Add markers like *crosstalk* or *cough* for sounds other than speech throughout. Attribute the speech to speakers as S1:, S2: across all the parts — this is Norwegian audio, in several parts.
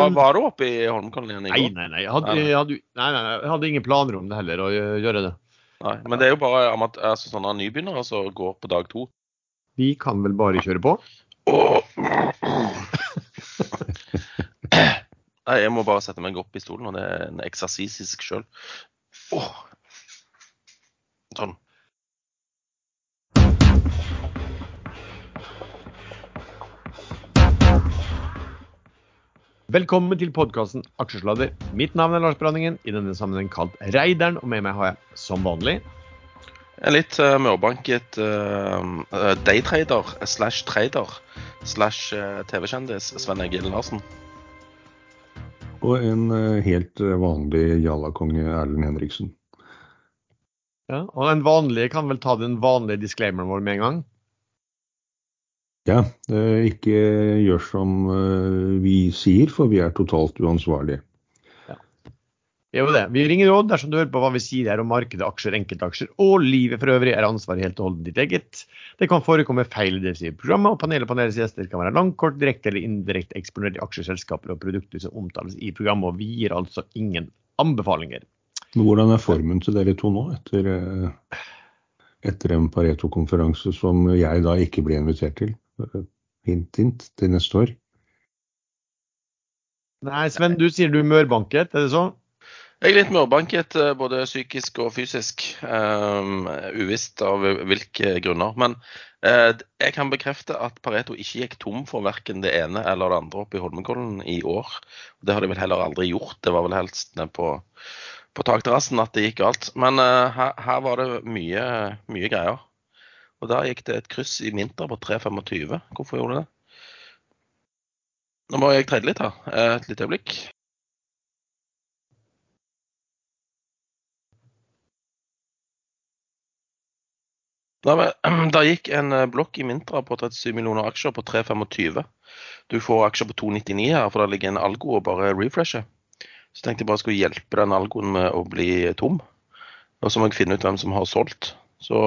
S1: var, var du oppe i Holmenkollen igjen i
S2: Nei,
S1: går?
S2: nei, nei. Jeg hadde, jeg hadde, nei, nei, nei. Jeg hadde ingen planer om det heller, å gjøre det.
S1: Nei, men det er jo bare altså, sånne nybegynnere som går på dag to.
S2: Vi kan vel bare kjøre på.
S1: Nei, jeg må bare sette meg opp i stolen, og det er en eksersis i seg sjøl. Sånn.
S2: Velkommen til podkasten Aksjesladder. Mitt navn er Lars Branningen, i denne sammenheng kalt Reideren, og med meg har jeg som vanlig
S1: En litt uh, mørbanket uh, daytrader slash trader slash TV-kjendis, Sven Egil Larsen.
S3: Og en uh, helt eh, vanlig jallakonge Erlend Henriksen.
S2: ja, Og den vanlige kan vel ta den vanlige disclaimeren vår med en gang.
S3: Ja, ikke gjør som eh, vi sier, for vi er totalt uansvarlige.
S2: Ja. er jo det. Vi ringer råd dersom du hører på hva vi sier her om markedet, aksjer, enkeltaksjer og livet for øvrig, er ansvaret helt og holdent ditt eget. Det kan forekomme feil i det vi sier i programmet, og panelet og panelets gjester kan være langkort, direkte eller indirekte eksponert i aksjeselskaper og produkter som omtales i programmet, og vi gir altså ingen anbefalinger.
S3: Hvordan er formen til dere to nå, etter, eh, etter en Pareto-konferanse som jeg da ikke ble invitert til? Eh, Hint, hint til neste år.
S2: Nei, Sven, du sier du er mørbanket, er det så?
S1: Jeg er litt mørbanket, eh, både psykisk og fysisk. Um, uvisst av hvilke grunner. Men uh, jeg kan bekrefte at Pareto ikke gikk tom for verken det ene eller det andre oppe i Holmenkollen i år. Det har de vel heller aldri gjort. Det var vel helst ned på, på takterrassen at det gikk galt. Men uh, her, her var det mye, mye greier. Og da gikk det et kryss i Minter på 3,25. Hvorfor gjorde det det? Nå må jeg trede litt her. Et lite øyeblikk. *clears throat* Da, gikk en eh, blokk i Mintra på 37 millioner aksjer på 3,25. Du får aksjer på 2,99 her, for der ligger en algo og bare refresher. Så tenkte jeg bare skulle hjelpe den algoen med å bli tom. Og så må jeg finne ut hvem som har solgt. Så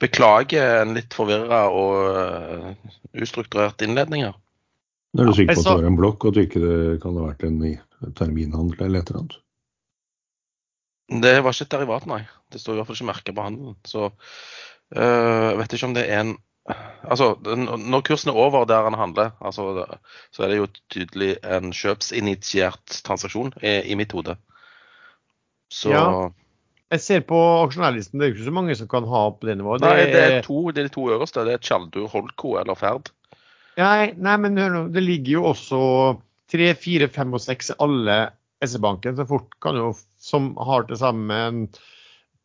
S1: beklager en litt forvirra og eh, ustrukturert innledning her.
S3: Er du sikker på at det var en blokk, og at det ikke kan ha vært en ny terminhandel eller et eller annet?
S1: Det var ikke et derivat, nei. Det står i hvert fall ikke merka på handelen. Så øh, jeg vet ikke om det er en Altså, når kursen er over der han handler, altså, så er det jo tydelig en kjøpsinitiert transaksjon i, i mitt hode. Så
S2: Ja. Jeg ser på aksjonærlisten, det er jo ikke så mange som kan ha på det nivået.
S1: Nei, det er to, det er to øverste. Det er Tjaldur, Holko eller Ferd.
S2: Nei, nei, men hør nå, det ligger jo også tre, fire, fem og seks alle SE-banken som fort kan jo, som har til sammen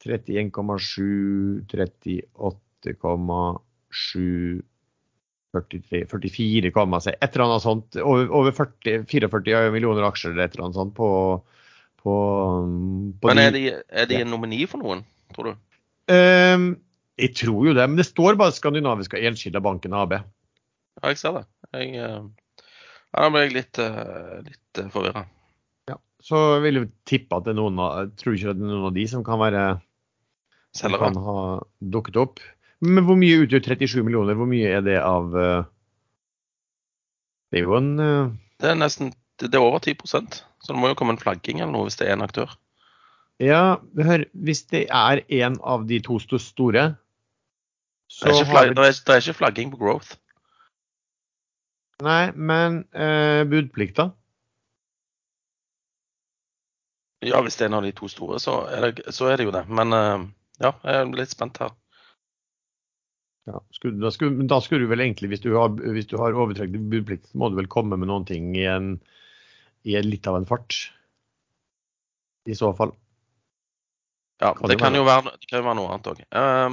S2: 31,7, 38,7 43, 44, et eller annet sånt. Over, over 40, 44 millioner aksjer eller et eller annet sånt på, på, på
S1: Men er de, er de en nomini for noen, tror du?
S2: Um, jeg tror jo det, men det står bare Skandinaviska Enskilda Banken AB.
S1: Ja, jeg ser det. Jeg, øh, ja, da ble jeg litt, uh, litt uh, forvirra.
S2: Ja. Så jeg vil jo tippe at det er noen av, tror ikke det er noen av de som kan være
S1: Selgere.
S2: kan ha dukket opp. Men hvor mye utgjør 37 millioner? Hvor mye er det av eh, Det er jo en eh,
S1: Det er nesten det er over 10 så det må jo komme en flagging eller noe hvis det er en aktør.
S2: Ja, hør, hvis det er en av de to store, store,
S1: Det
S2: så
S1: er, flagg,
S2: vi
S1: det, er, det er ikke flagging på growth.
S2: Nei, men eh, budplikta?
S1: Ja, hvis det er en av de to store, så er det, så er det jo det. Men eh, ja, jeg er litt spent her.
S2: Ja, skulle, da, skulle, da skulle du vel egentlig, hvis du har, hvis du har overtrekket budplikt, så må du vel komme med noen ting i, en, i litt av en fart. I så fall.
S1: Ja,
S2: Kan
S1: Det
S2: det
S1: kan
S2: være.
S1: jo være, det kan jo være noe annet òg.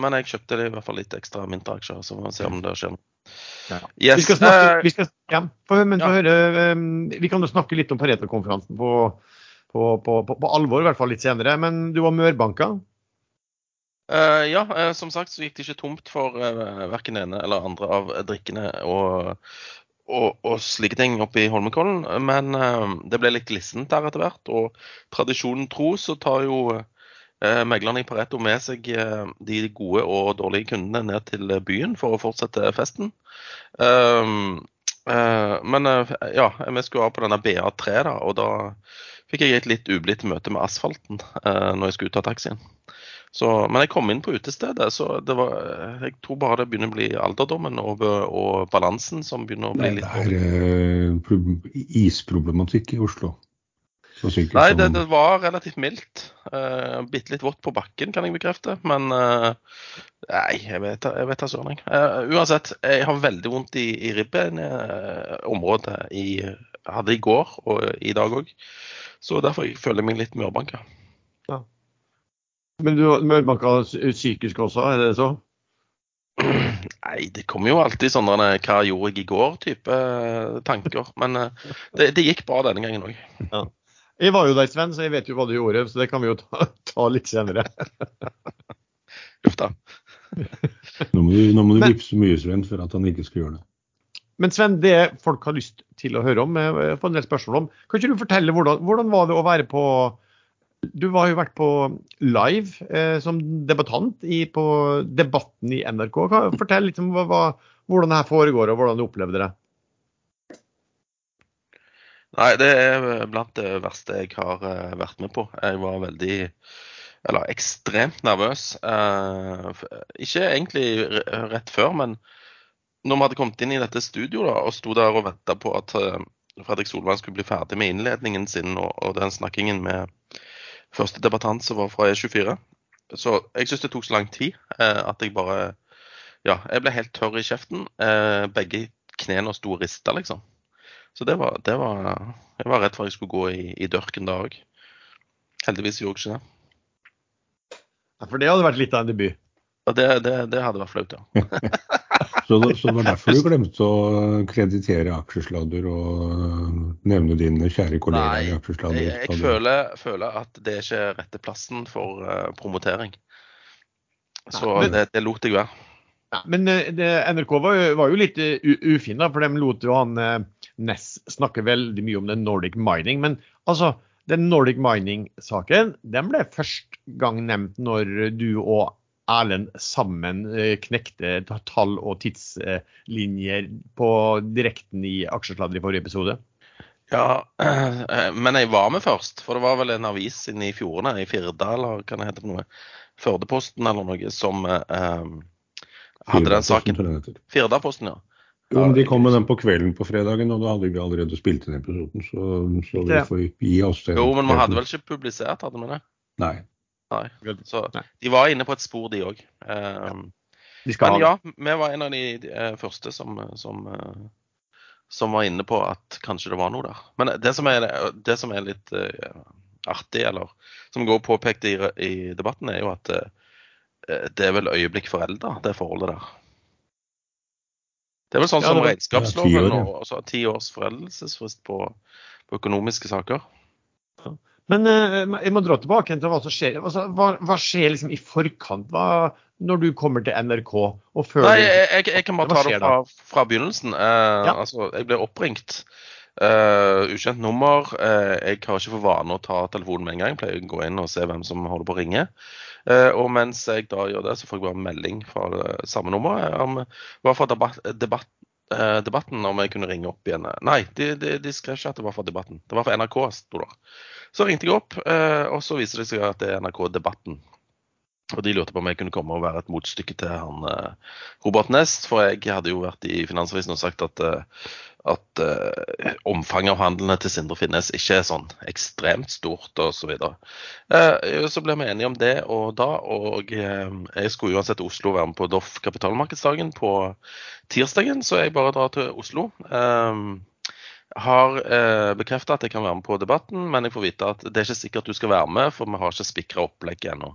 S1: men jeg kjøpte det i hvert fall litt ekstra mynteaksjer, så får vi se om det skjer noe.
S2: Ja.
S1: Yes,
S2: Vi skal snakke,
S1: eh,
S2: vi skal, ja, for,
S1: ja.
S2: høre, um, vi kan jo snakke litt om Pareto-konferansen på, på, på, på, på alvor, i hvert fall litt senere. Men du var mørbanka.
S1: Uh, ja, uh, som sagt så gikk det ikke tomt for uh, verken ene eller andre av drikkene og, og, og slike ting oppe i Holmenkollen. Men eh, det ble litt glissent der etter hvert. Og tradisjonen tro så tar jo eh, meglerne i Pareto med seg eh, de gode og dårlige kundene ned til byen for å fortsette festen. Um, Eh, men eh, ja, vi skulle av på denne BA3, da, og da fikk jeg et litt ublidt møte med asfalten uh, når jeg skulle ut av taxien. Så, men jeg kom inn på utestedet, så det var, jeg tror bare det begynner å bli alderdommen og, og balansen som begynner å bli litt
S3: Det er uh, isproblematikk i Oslo.
S1: Nei, det, det, var relativt mildt. Uh, Bitte litt vått på bakken, kan jeg bekrefte. Men uh, nei, jeg vet jeg da søren. Uh, uansett, jeg har veldig vondt i, i ribbenområdet. Uh, hadde i går og i dag òg. Så derfor føler jeg meg litt mørbanka. Ja.
S2: Men du mørbanka psykisk også, er det så?
S1: Nei, det kommer jo alltid sånne 'hva gjorde jeg i går'-type tanker. Men det, det, gikk bra denne gangen òg. Ja.
S2: Jeg var jo der, Sven, så jeg vet jo hva du gjorde. Så det kan vi jo ta, ta litt senere. *laughs*
S1: Uff da.
S3: Nå må du, nå må du vippse mye, Sven, for at han ikke skal gjøre det.
S2: Men Sven, det folk har lyst til å høre om, jeg får en del spørsmål om. Kan ikke du fortelle hvordan, hvordan var det å være på Du har jo vært på live eh, som debattant i, på Debatten i NRK. Fortell litt om hva, hva, hvordan det her foregår, og hvordan du opplevde det.
S1: Nei, det er blant det verste jeg har uh, vært med på. Jeg var veldig Eller ekstremt nervøs. Uh, ikke egentlig rett før, men når vi hadde kommet inn i dette studioet da, og sto der og venta på at uh, Fredrik Solvang skulle bli ferdig med innledningen sin og, og den snakkingen med første debattant som var fra E24. Så jeg syns det tok så lang tid at jeg bare Ja, jeg ble helt tørr i kjeften. begge knærne sto og rista, liksom. Så det var, det var, Jeg var redd for at jeg skulle gå i, i dørken da òg. Heldigvis gjorde jeg ikke det.
S2: Ja, For det hadde vært litt av en debut?
S1: Ja, det, det, det hadde vært flaut, ja. *laughs*
S3: så, så, det, var derfor du glemte å kreditere aksjesladder og nevne dine kjære kollegaer i aksjesladder?
S1: Nei, jeg, jeg føler, føler, at det er ikke rette plassen for uh, promotering. Så Nei, men... det, det lot jeg være.
S2: Ja, men eh, det, NRK var, var, jo litt uh, ufin, da, for de lot jo han uh, Ness snakke veldig mye om den Nordic Mining. Men altså, den Nordic Mining-saken den ble først gang nevnt når du og Erlend sammen uh, knekte tall og tidslinjer på direkten i Aksjesladder i forrige episode.
S1: Ja, men jeg var med først. For det var vel en avis inne i fjordene, i Firda eller hva det heter noe. Førdeposten eller noe, som hadde den saken. Firdaposten, ja.
S3: Jo, men De kom med den på kvelden på fredagen, og da hadde vi allerede spilt inn episoden. Så, så vi får gi oss
S1: den. Jo, men vi hadde vel ikke publisert, hadde vi det?
S3: Nei.
S1: Nei. Så de var inne på et spor, de òg. Um, men ja, vi var en av de, de uh, første som, som, uh, som, var inne på at kanskje det var noe der. Men det som er, det som er litt uh, artig, eller som går påpekt i, i debatten, er jo at uh, det er vel øyeblikk forelda, det forholdet der. Det er vel sånn ja, som regnskapsloven og ti års foreldelsesfrist på, på, økonomiske saker.
S2: Ja. Men eh, jeg må dra tilbake til hva som skjer. Altså, hva, hva, skjer liksom i forkant hva, når du kommer til NRK?
S1: Nei, jeg, jeg, jeg kan bare ta det fra, fra begynnelsen. Eh, altså, jeg ble oppringt. Uh, ukjent nummer. Uh, jeg har ikke for vane å ta telefonen med en gang. Jeg pleier å gå inn og se hvem som holder på å ringe. Uh, og mens jeg da gjør det, så får jeg bare melding fra samme nummeret om hva for debatt, debatt, eh, debatten om jeg kunne ringe opp igjen. Nei, de, de, de, skrev ikke at det var for debatten. Det var for NRK, sto det. Så ringte jeg opp, eh, og så viser det seg at det er NRK Debatten. Og de lurte på om jeg kunne komme og være et motstykke til han Robert Nest. For jeg hadde jo vært i Finansavisen og sagt at at eh, omfanget av handlene til Sindre Finnes ikke er sånn ekstremt stort osv. Så, uh, så ble vi enige om det og da, og uh, jeg skulle uansett til Oslo være med på Doff kapitalmarkedsdagen på tirsdagen, så jeg bare drar til Oslo. Uh, har eh, bekrefta at jeg kan være med på debatten, men jeg får vite at det er ikke sikkert du skal være med, for vi har ikke spikra opplegget ennå.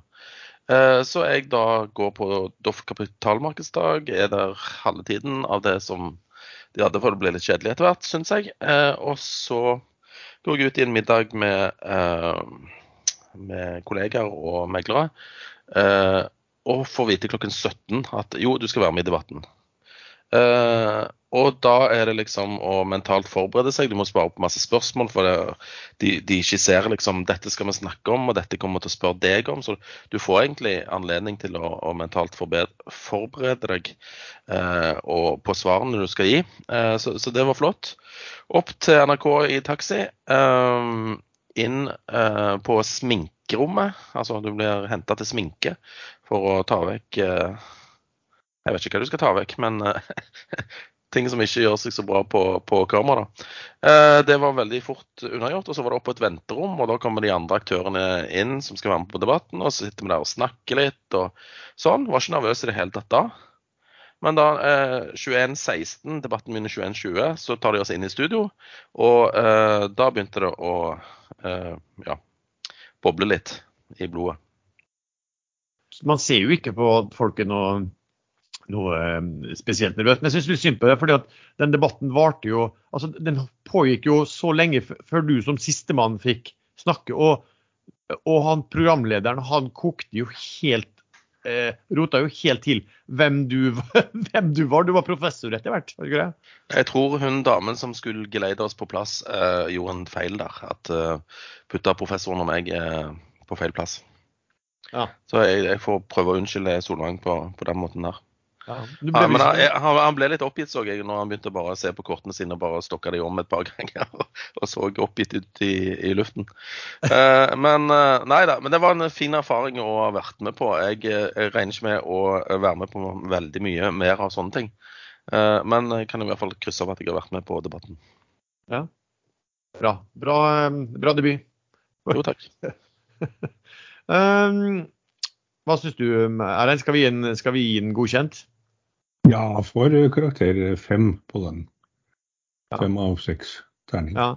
S1: Så jeg da går på Doff kapitalmarkedsdag, er der halve tiden av det som de hadde, for det ble litt kjedelig etter hvert, syns jeg. Eh, og så går jeg ut i en middag med, eh, med kollegaer og meglere. Eh, og får vite klokken 17 at jo, du skal være med i debatten. Eh, og da er det liksom å mentalt forberede seg. Du må svare på masse spørsmål, for det, de, de skisserer liksom dette skal vi snakke om, og dette kommer til å spørre deg om. Så du får egentlig anledning til å, å mentalt forberede deg eh, på svarene du skal gi. Eh, så, så, det var flott. Opp til NRK i taxi. Eh, inn eh, på sminkerommet. Altså du blir henta til sminke for å ta vekk eh, jeg vet ikke hva du skal ta vekk, men *laughs* ting som ikke gjør seg så bra på, på kamera. Eh, det var veldig fort unnagjort. og Så var det opp på et venterom, og da kommer de andre aktørene inn som skal være med på debatten. og Så sitter vi der og snakker litt og sånn. Var ikke nervøs i det hele tatt da. Men da eh, 21.16, debatten begynner 21.20, så tar de oss inn i studio. Og eh, da begynte det å eh, ja, boble litt i blodet.
S2: Man ser jo ikke på folket noe noe eh, spesielt nervøst. Men jeg syns litt synd på det, fordi at den debatten varte jo altså Den pågikk jo så lenge før du som sistemann fikk snakke. Og, og han programlederen han kokte jo helt eh, Rota jo helt til hvem du, *laughs* hvem du, var. Du var professor etter hvert, var du ikke det?
S1: Jeg tror hun damen som skulle geleide oss på plass, eh, gjorde en feil der. At eh, putta professoren og meg eh, på feil plass. Ja. Så jeg, jeg, får prøve å unnskylde Solvang på, på den måten der. Ja, ja, men han, han, ble litt oppgitt, så jeg, når han begynte bare å se på kortene sine og bare stokka de om et par *laughs* ganger. Og så oppgitt ut i, i luften. *laughs* Eh, men uh, nei da. Men det var en fin erfaring å ha vært med på. Jeg, eh, jeg regner ikke med å være med på veldig mye mer av sånne ting. Eh, men jeg kan i hvert fall krysse av at jeg har vært med på debatten.
S2: Ja. Bra. Bra, bra debut.
S1: Jo, takk. *laughs*
S2: um, hva syns du, Erlend? Skal vi gi den godkjent?
S3: Ja, får karakter fem på den. Fem av seks terning.
S2: Ja.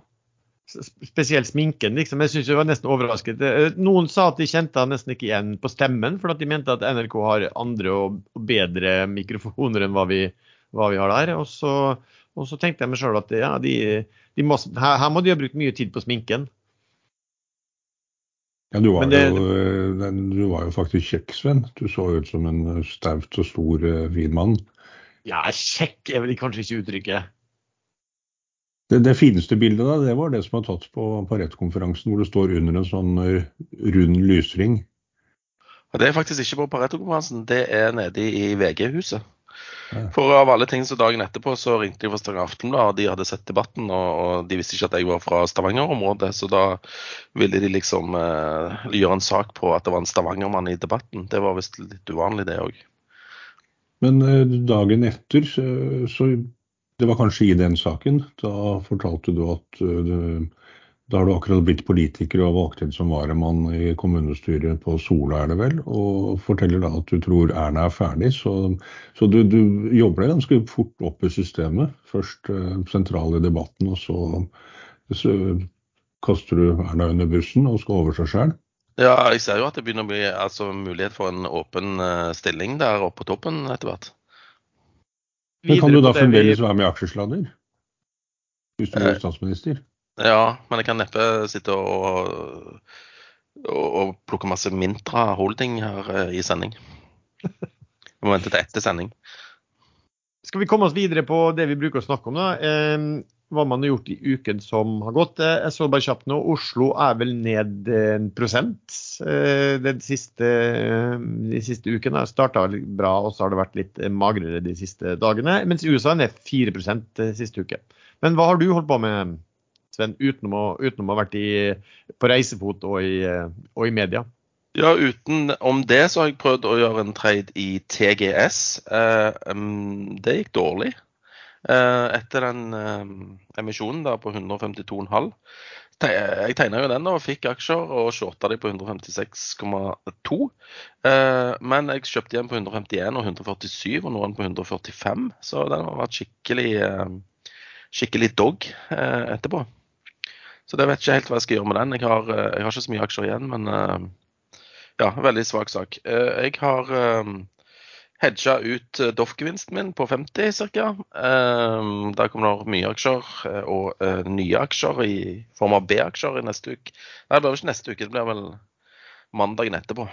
S2: Spesielt sminken, liksom. Jeg syns jeg var nesten overrasket. Eh, noen sa at de kjente han nesten ikke igjen på stemmen, for at de mente at NRK har andre og bedre mikrofoner enn hva vi, hva vi har der. Og så, og så, tenkte jeg meg sjøl at ja, de, de må, her, her, må de ha brukt mye tid på sminken.
S3: Ja, du var, det, jo, eh, du var jo faktisk kjekk, Sven. Du så ut som en staut og stor, fin mann.
S2: Ja, kjekk er vel kanskje ikke uttrykket.
S3: Det, det, fineste bildet da, det var det som var tatt på Pareto-konferansen, hvor det står under en sånn eh, rund lysring.
S1: Det er faktisk ikke på Pareto-konferansen, det er nede i VG-huset. Ja. For av alle ting så dagen etterpå så ringte de fra Stavanger Aftenblad, og de hadde sett debatten, og, og, de visste ikke at jeg var fra Stavanger-området, så da ville de liksom eh, gjøre en sak på at det var en Stavanger-mann i debatten. Det var visst litt uvanlig, det òg.
S3: Men eh, dagen etter, så det var kanskje i den saken, da fortalte du at eh, da har du akkurat blitt politiker og valgt inn som varamann i kommunestyret på Sola, er det vel, og forteller da at du tror Erna er ferdig. Så, så du, du, jobber deg ganske fort opp i systemet. Først uh, sentral i debatten, og så, så, kaster du Erna under bussen og skal over seg sjøl.
S1: Ja, jeg ser jo at det begynner å bli altså, mulighet for en åpen uh, stilling der oppe på toppen etter hvert.
S3: Men kan du da fremdeles være med i aksjesladder? Hvis du blir eh, statsminister?
S1: Ja, men jeg kan neppe sitte og, og, og plukke masse Mintra holding her uh, i sending. Vi må vente til etter sending.
S2: Skal vi komme oss videre på det vi bruker å snakke om, da? Eh, hva man har gjort i uken som har gått. Eh, jeg så bare kjapt nå, Oslo er vel ned en prosent eh, den siste, de siste ukene. Starta bra, og så har det vært litt magrere de siste dagene. Mens USA er ned 4% siste uke. Men hva har du holdt på med, Sven, utenom å, utenom å ha vært i, på reisefot og i, og i media?
S1: Ja, utenom det så har jeg prøvd å gjøre en trade i TGS. Eh, det gikk dårlig. Eh, etter den eh, emisjonen da på 152,5. Jeg tegna jo den og fikk aksjer og shorta de på 156,2. Eh, men jeg kjøpte igjen på 151 og 147 og nå den på 145. Så den har vært skikkelig, skikkelig dog etterpå. Så det vet ikke helt hva jeg skal gjøre med den. Jeg har, jeg har ikke så mye aksjer igjen, men ja, veldig svak sak. Jeg har hedga ut eh, Doff-gevinsten min på 50 ca. Um, der kommer det mye aksjer eh, og uh, nye aksjer i form av B-aksjer i neste uke. Nei, det blir ikke neste uke, det blir vel mandagen etterpå.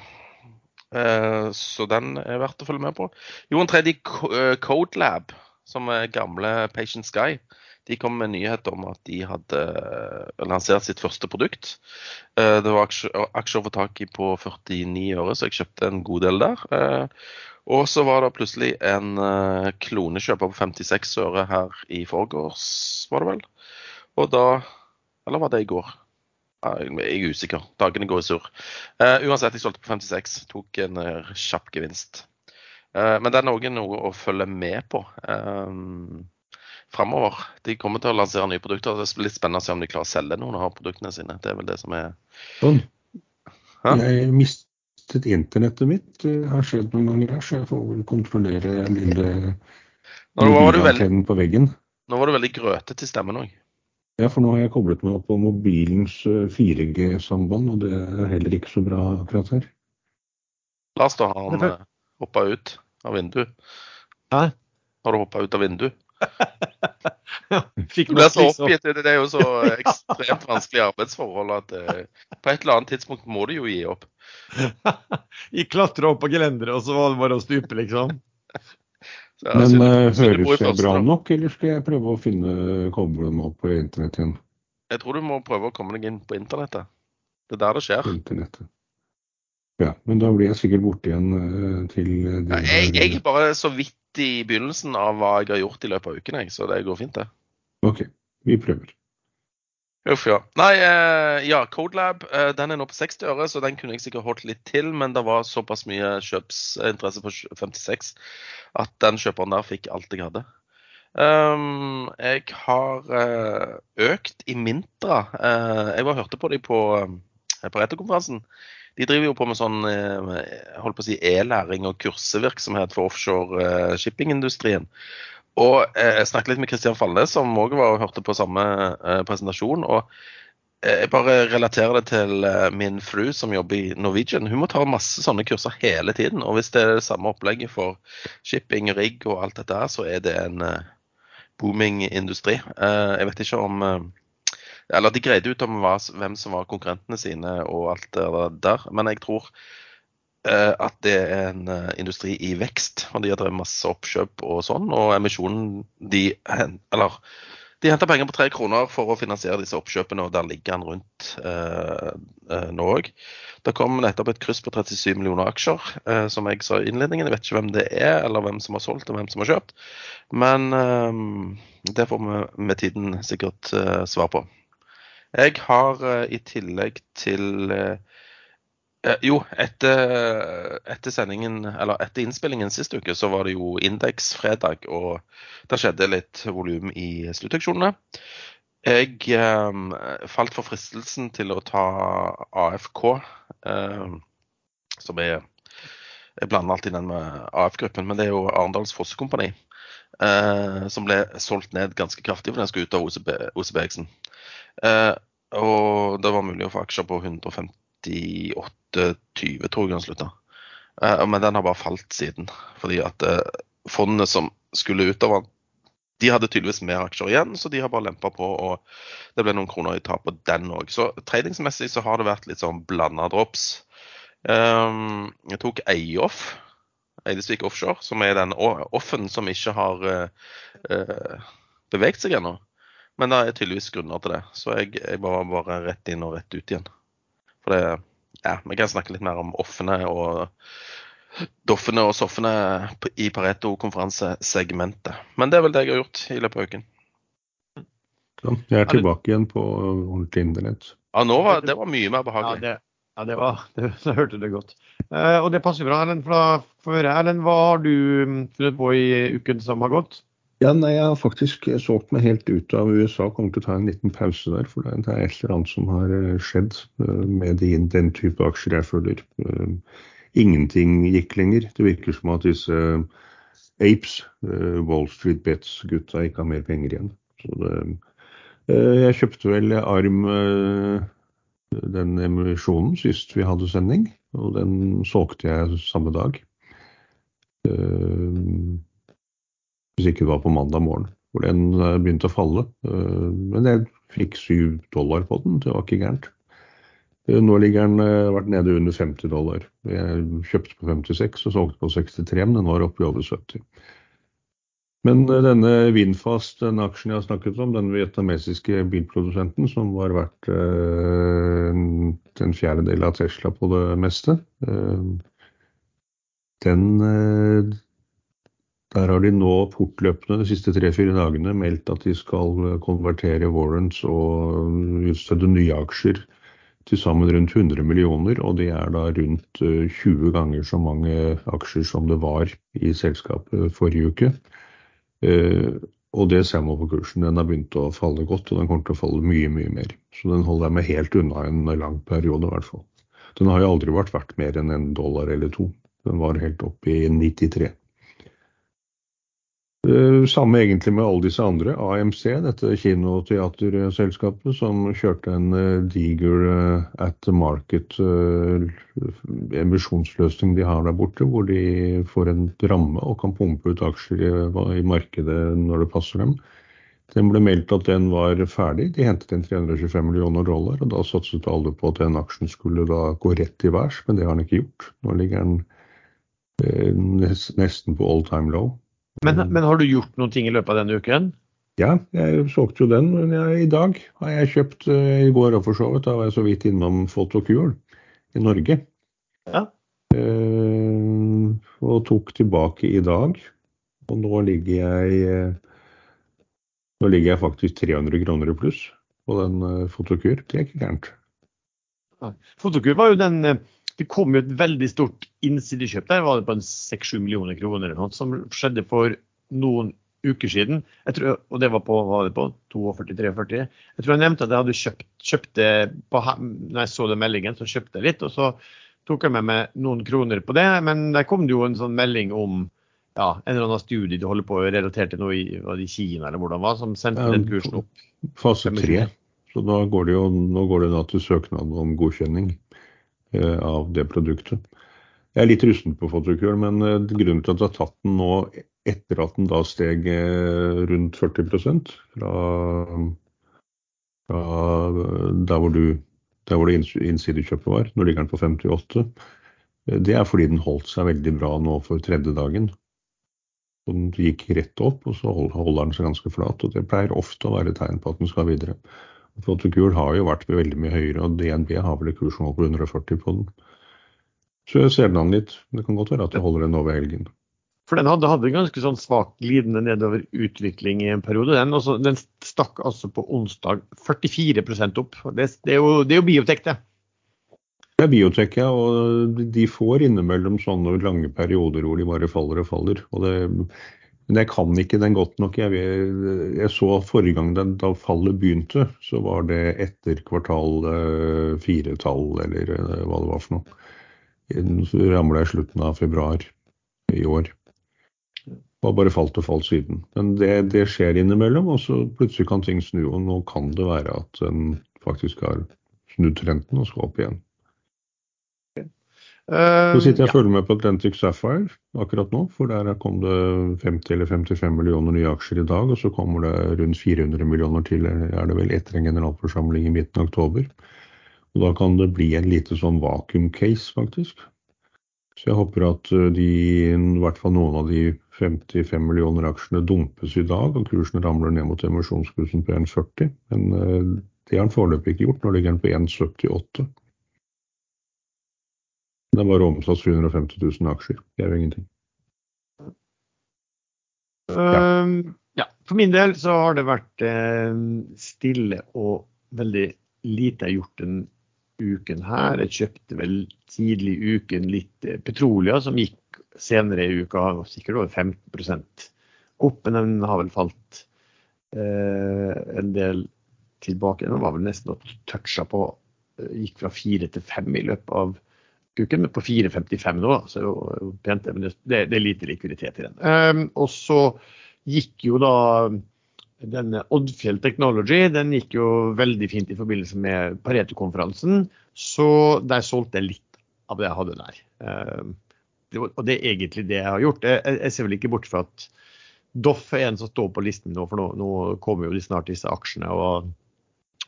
S1: Uh, så den er verdt å følge med på. Jo, en tredje Codelab, som er gamle Patient Sky, de kom med nyhet om at de hadde lansert sitt første produkt. Det var aksjer å tak i på 49 øre, så jeg kjøpte en god del der. Og så var det plutselig en klonekjøper på 56 øre her i forgårs, var det vel. Og da Eller var det i går? Jeg er usikker. Dagene går i surr. Uh, uansett, jeg solgte på 56. Tok en uh, kjapp gevinst. Uh, men det er noe, noe å følge med på um, framover. De kommer til å lansere nye produkter. Det er litt spennende å se om de klarer å selge noen av produktene sine. Det er vel det som er
S3: Sånn. Jeg mistet internettet mitt. Det har skjedd noen ganger så jeg får vel kontrollere lille mobilantennen på veggen.
S1: Nå var du veldig grøtete i stemmen òg.
S3: Ja, for nå har jeg koblet meg opp på mobilens 4G-samband, og det er heller ikke så bra akkurat her.
S1: Lars, da har han hoppa ut av vinduet.
S2: Hæ?
S1: Har du hoppa ut av vinduet? *laughs*
S2: Fikk
S1: du blir så oppgitt. Det er jo så *laughs* ekstremt vanskelig arbeidsforhold at på et eller annet tidspunkt må du jo gi opp. *laughs*
S2: Jeg klatra opp på gelenderet, og så var det bare å stupe, liksom.
S3: Så, Men uh, høres jeg bra nok, eller skal jeg prøve å finne koble opp på internett igjen?
S1: Jeg tror du må prøve å komme deg inn på internettet. Det er der det skjer.
S3: Internettet. Ja, men da blir jeg sikkert borte igjen uh, til
S1: ja, jeg, jeg er bare så vidt i begynnelsen av hva jeg har gjort i løpet av uken, jeg, så det går fint, det.
S3: OK, vi prøver.
S1: Uff, ja. Nei, eh, ja, Codelab eh, den er nå på 60 øre, så den kunne jeg sikkert holdt litt til. Men det var såpass mye kjøpsinteresse på 56 at den kjøperen der fikk alt jeg hadde. Um, jeg har uh, økt i Mintra. Uh, jeg var hørte på dem på, uh, på. De driver jo på med sånn holdt på å si e-læring og kursevirksomhet for offshore shippingindustrien. Og jeg snakket litt med Kristian Falnes, som òg var og hørte på samme presentasjon. og jeg bare relaterer det til min fru som jobber i Norwegian. Hun må ta masse sånne kurser hele tiden. Og hvis det er det samme opplegget for shipping, rigg og alt dette her, så er det en booming industri. Jeg vet ikke om Eller de greide ut om hvem som var konkurrentene sine og alt det der. Men jeg tror at det er en industri i vekst. Og de har drevet masse oppkjøp og sånn. Og emisjonen de Eller de henter penger på tre kroner for å finansiere disse oppkjøpene, og der ligger han rundt eh, nå òg. Det kom nettopp et kryss på 37 millioner aksjer, eh, som jeg sa i innledningen. Jeg vet ikke hvem det er, eller hvem som har solgt og hvem som har kjøpt. Men eh, det får vi med tiden sikkert svar på. Jeg har i tillegg til jo, etter, etter, sendingen, eller etter innspillingen sist uke, så var det jo indeksfredag, og det skjedde litt volum i sluttauksjonene. Jeg eh, falt for fristelsen til å ta AFK, eh, som er Jeg blander alltid den med AF-gruppen, men det er jo Arendals Fossekompani. Eh, som ble solgt ned ganske kraftig, for den skulle ut av OCB, OCBX-en. Eh, og det var mulig å få aksjer på 150 98-20, tror jeg han slutta. Uh, men den har bare falt siden. Fordi at uh, fondene som skulle utover, de hadde tydeligvis mer aksjer igjen, så de har bare lempa på. Og det ble noen kroner i tap på den òg. Så tradingsmessig så har det vært litt sånn blanda drops. Um, jeg tok Eioff, Eidesvik Offshore, som er den offen som ikke har uh, beveget seg ennå. Men det er tydeligvis grunner til det. Så jeg, jeg bare, bare rett inn og rett ut igjen. For det Ja, vi kan snakke litt mer om offene og doffene og soffene i Pareto-konferansesegmentet. Men det er vel det jeg har gjort i løpet av uken.
S3: Sånn, jeg er tilbake igjen på ordentlig internett.
S1: Ja, nå var, det var mye mer behagelig.
S2: Ja, det, ja, det var, *laughs* det, så hørte det godt. Eh, og det passer bra. Erlend, For da får vi høre. Erlend, hva har du funnet på i uken som har gått?
S3: Ja, nei, Jeg har faktisk solgt meg helt ut av USA. Kommer til å ta en liten pause der. For det er et eller annet som har eh, skjedd eh, med de, den type aksjer jeg følger. Eh, ingenting gikk lenger. Det virker som at disse Apes, Wall Street Bets-gutta, ikke har mer penger igjen. Så det, jeg kjøpte vel Arm den emisjonen sist vi hadde sending, og den solgte jeg samme dag hvis ikke det var på mandag morgen. Hvor den eh, begynte å falle. Eh, men jeg fikk syv dollar på den, det var ikke gærent. Eh, nå ligger den vært nede under 50 dollar. Jeg kjøpte på 56 og solgte på 63, men den var oppe i over 70. Men denne Vinfast, den aksjen jeg har snakket om, den vietnamesiske bilprodusenten som var verdt en fjerdedel av Tesla på det meste, den Der har de nå fortløpende de siste tre-fire dagene meldt at de skal konvertere warrants og utstede nye aksjer til sammen rundt 100 millioner, og det er da rundt 20 ganger så mange aksjer som det var i selskapet forrige uke. Eh, og det ser man på kursen. Den har begynt å falle godt, og den kommer til å falle mye, mye mer. Så den holder jeg meg helt unna en lang periode, i hvert fall. Den har jo aldri vært verdt mer enn en dollar eller to. Den var helt oppe i 93. Eh, samme egentlig med alle disse andre. AMC, dette kinoteaterselskapet som kjørte en eh, diger eh, at the market emisjonsløsning de har der borte, hvor de får en ramme og kan pumpe ut aksjer i markedet når det passer dem. Den ble meldt at den var ferdig. De hentet inn 325 millioner dollar, og da satset alle på at den aksjen skulle da gå rett til værs, men det har den ikke gjort. Nå ligger den nesten på all time low.
S2: Men, mm. men, har du gjort noen ting i løpet av denne uken?
S3: Ja, jeg solgte jo den. Men jeg, i dag har jeg kjøpt, uh, i går og for så vidt, da var jeg så vidt innom Photocure i Norge. Ja. Uh, og tok tilbake i dag. Og nå ligger jeg uh, nå ligger jeg faktisk 300 kroner i pluss på den Photocure. Det er ikke gærent.
S2: Fotokur var jo den det kom jo et veldig stort innsidekjøp der, var det på 6-7 millioner kroner eller noe, som skjedde for noen uker siden. Tror, og det var på, var det på 42-43. Jeg tror jeg nevnte at jeg hadde kjøpt, kjøpt det på, når jeg så den meldingen, så kjøpte jeg litt. Og så tok jeg med meg noen kroner på det. Men der kom det jo en sånn melding om ja, en eller annen studie du holder på relatert til noe i, i Kina eller hvordan det var, som sendte den kursen opp.
S3: Fase tre. Så da går det jo nå går det da til søknad om godkjenning. Eh, av det produktet. Jeg er litt rusten på Photocure, men eh, grunnen til at jeg har tatt den nå etter at den da steg eh, rundt 40 fra, fra der hvor, du, der hvor det innsidekjøpet var, nå ligger den på 58, det er fordi den holdt seg veldig bra nå for tredje dagen. Den gikk rett opp, og så holder den seg ganske flat. og Det pleier ofte å være tegn på at den skal videre. Protokur har jo vært veldig mye høyere, og DNB har vel et kurs på 140 på den. Så jeg ser den an litt. Det kan godt være at jeg holder den over helgen.
S2: For den hadde, hadde ganske sånn svak glidende nedover utvikling i en periode. Den, også, den stakk altså på onsdag 44 opp. Det, det, er jo, det er jo biotek, det.
S3: Det er biotek, ja. Og de får innimellom sånne lange perioder hvor de bare faller og faller. Og det, men jeg kan ikke den godt nok. Jeg, jeg så forrige gang den, da fallet begynte, så var det etter kvartal eh, fire-tall, eller eh, hva det var for noe. Så ramla i slutten av februar i år. Har bare falt og falt siden. Men det, det, skjer innimellom, og så plutselig kan ting snu. Og nå kan det være at den faktisk har snudd trenden og skal opp igjen. Så sitter jeg og følger med på Atlantic Sapphire akkurat nå, for der kom det 50 eller 55 millioner nye aksjer i dag, og så kommer det rundt 400 millioner til er det vel etter en generalforsamling i midten av oktober. Og Da kan det bli en lite sånn vakuum-case, faktisk. Så jeg håper at eh, de, i hvert fall noen av de 55 millioner aksjene dumpes i dag, og kursen ramler ned mot emisjonskursen på 1,40. Men eh, det har den foreløpig ikke gjort. Nå ligger den på 1,78. Det er bare omsatt 750 000 aksjer. Det er jo ingenting.
S2: Ja. Um, ja. For min del så har det vært eh, stille og veldig lite jeg har gjort den uken her. Jeg kjøpte vel tidlig i uken litt eh, Petrolia, som gikk senere i uka sikkert over 15% opp, men den har vel falt eh, en del tilbake. Den var vel nesten toucha på eh, Gikk fra fire til fem i løpet av uken, men på 4,55 nå. Så er det jo pent, men det, er lite likviditet i den. Um, og så gikk jo da denne Oddfjell Technology den gikk jo veldig fint i forbindelse med Pareto-konferansen. Så der solgte jeg litt av det jeg hadde der. Um, det, og det er egentlig det jeg har gjort. Jeg, jeg ser vel ikke bort fra at Doff er en som står på listen nå, for nå, nå kommer jo de snart disse aksjene. og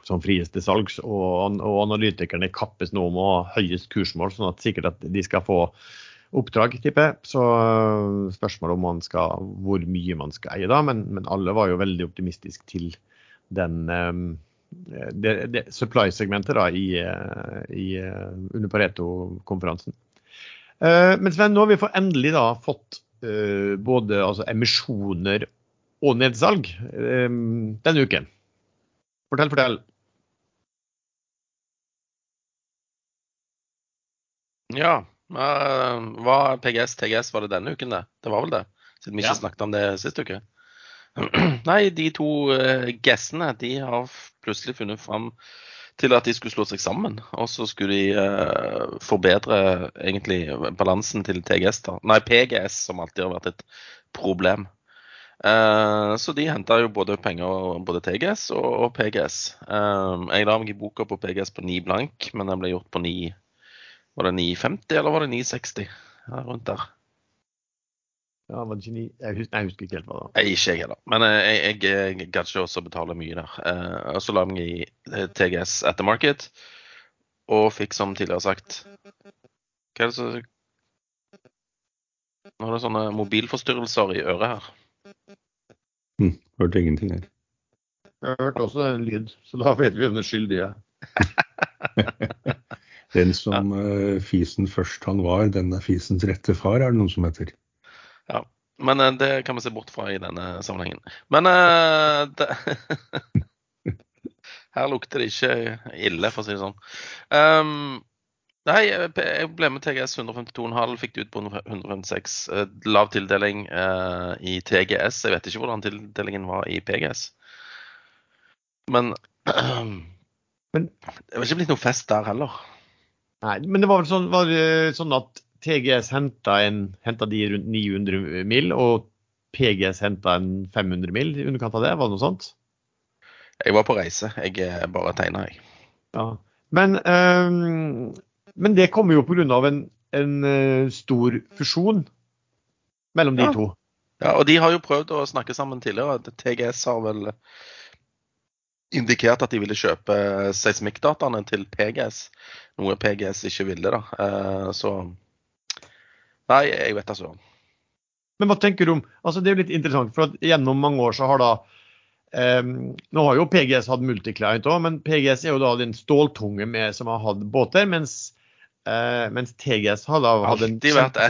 S2: som fries til salgs. Og, og, analytikerne kappes nå om å ha høyest kursmål, sånn at sikkert at de skal få oppdrag, tipper jeg. Så øh, spørsmålet om man skal, hvor mye man skal eie da. Men, men alle var jo veldig optimistiske til den um, det, det supply-segmentet da i, øh, i, under Pareto-konferansen. Uh, men Sven, nå har vi endelig da fått uh, både altså, emisjoner og nedsalg um, denne uken. Fortell, fortell.
S1: Ja. Hva PGS, TGS var det denne uken, det? Det var vel det? Siden vi ikke ja. snakket om det sist uke. *clears throat* Nei, de to uh, gessene de har plutselig funnet fram til at de skulle slå seg sammen. Og så skulle de uh, forbedre egentlig balansen til TGS. da. Nei, PGS, som alltid har vært et problem. Uh, så de henta jo både penger både TGS og, og PGS. Uh, jeg la meg i boka på PGS på 9 blank, men den ble gjort på 9 var det 950 eller var det 960? Ja, rundt der.
S2: Ja, var det ikke 9? Jeg husker, jeg husker ikke helt hva det var.
S1: Jeg, ikke jeg heller. Men eh, jeg, jeg, jeg gadd ikke også betale mye der. Eh, og så la jeg meg i TGS TGS the market, og fikk som tidligere sagt Hva er det som Nå er det sånne mobilforstyrrelser i øret her.
S3: Hm, hørte ingenting her.
S2: Jeg hørte også en lyd, så da vet vi hvem den skyldige er. *laughs*
S3: Den som ja. uh, fisen først han var, den er fisens rette far, er det noen som heter.
S1: Ja, men uh, det kan vi se bort fra i denne sammenhengen. Men uh, det, *laughs* her lukter det ikke ille, for å si det sånn. Um, nei, jeg ble med TGS 152,5, fikk det ut på 156. Lav tildeling i TGS. Jeg vet ikke hvordan tildelingen var i PGS. Men, *clears throat* men det var ikke blitt noe fest der heller.
S2: Nei, men det var vel sånn, var sånn at TGS henta, de rundt 900 mil, og PGS henta en 500 mil i underkant av det? Var det noe sånt?
S1: Jeg var på reise. Jeg bare tegna, jeg.
S2: Ja. Men, um, men det kommer jo pga. en, en uh, stor fusjon mellom de
S1: ja.
S2: to.
S1: Ja, og de har jo prøvd å snakke sammen tidligere. TGS har vel indikert at de ville kjøpe seismikkdataene til PGS, noe PGS ikke ville. da. Eh, så Nei, jeg vet da søren.
S2: Men hva tenker du om altså Det er jo litt interessant, for gjennom mange år så har da um, Nå har jo PGS hatt multiclient òg, men PGS er jo da den ståltunge med, som har hatt båter, mens, uh, mens TGS har da hatt en
S1: Alltid vært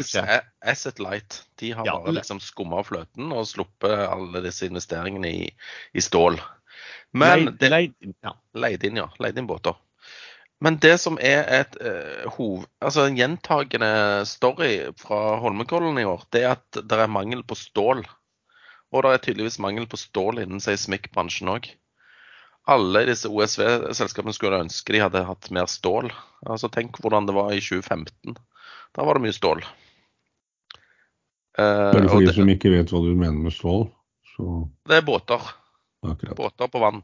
S1: Asset Light. De har ja, bare liksom skumma fløten og sluppet alle disse investeringene i, i stål. Men
S2: leid, leid, ja.
S1: leid inn, ja. Leid inn båter. Men det som er et uh, hov, altså en gjentagende story fra Holmenkollen i år, det er at det er mangel på stål. Og det er tydeligvis mangel på stål innen seismikkbransjen òg. Alle disse OSV-selskapene skulle ønske de hadde hatt mer stål. Altså Tenk hvordan det var i 2015. Da var det mye stål.
S3: Uh, Bare for de som ikke vet hva du mener med stål? Så...
S1: Det er båter.
S3: Akkurat.
S1: Båter på vann.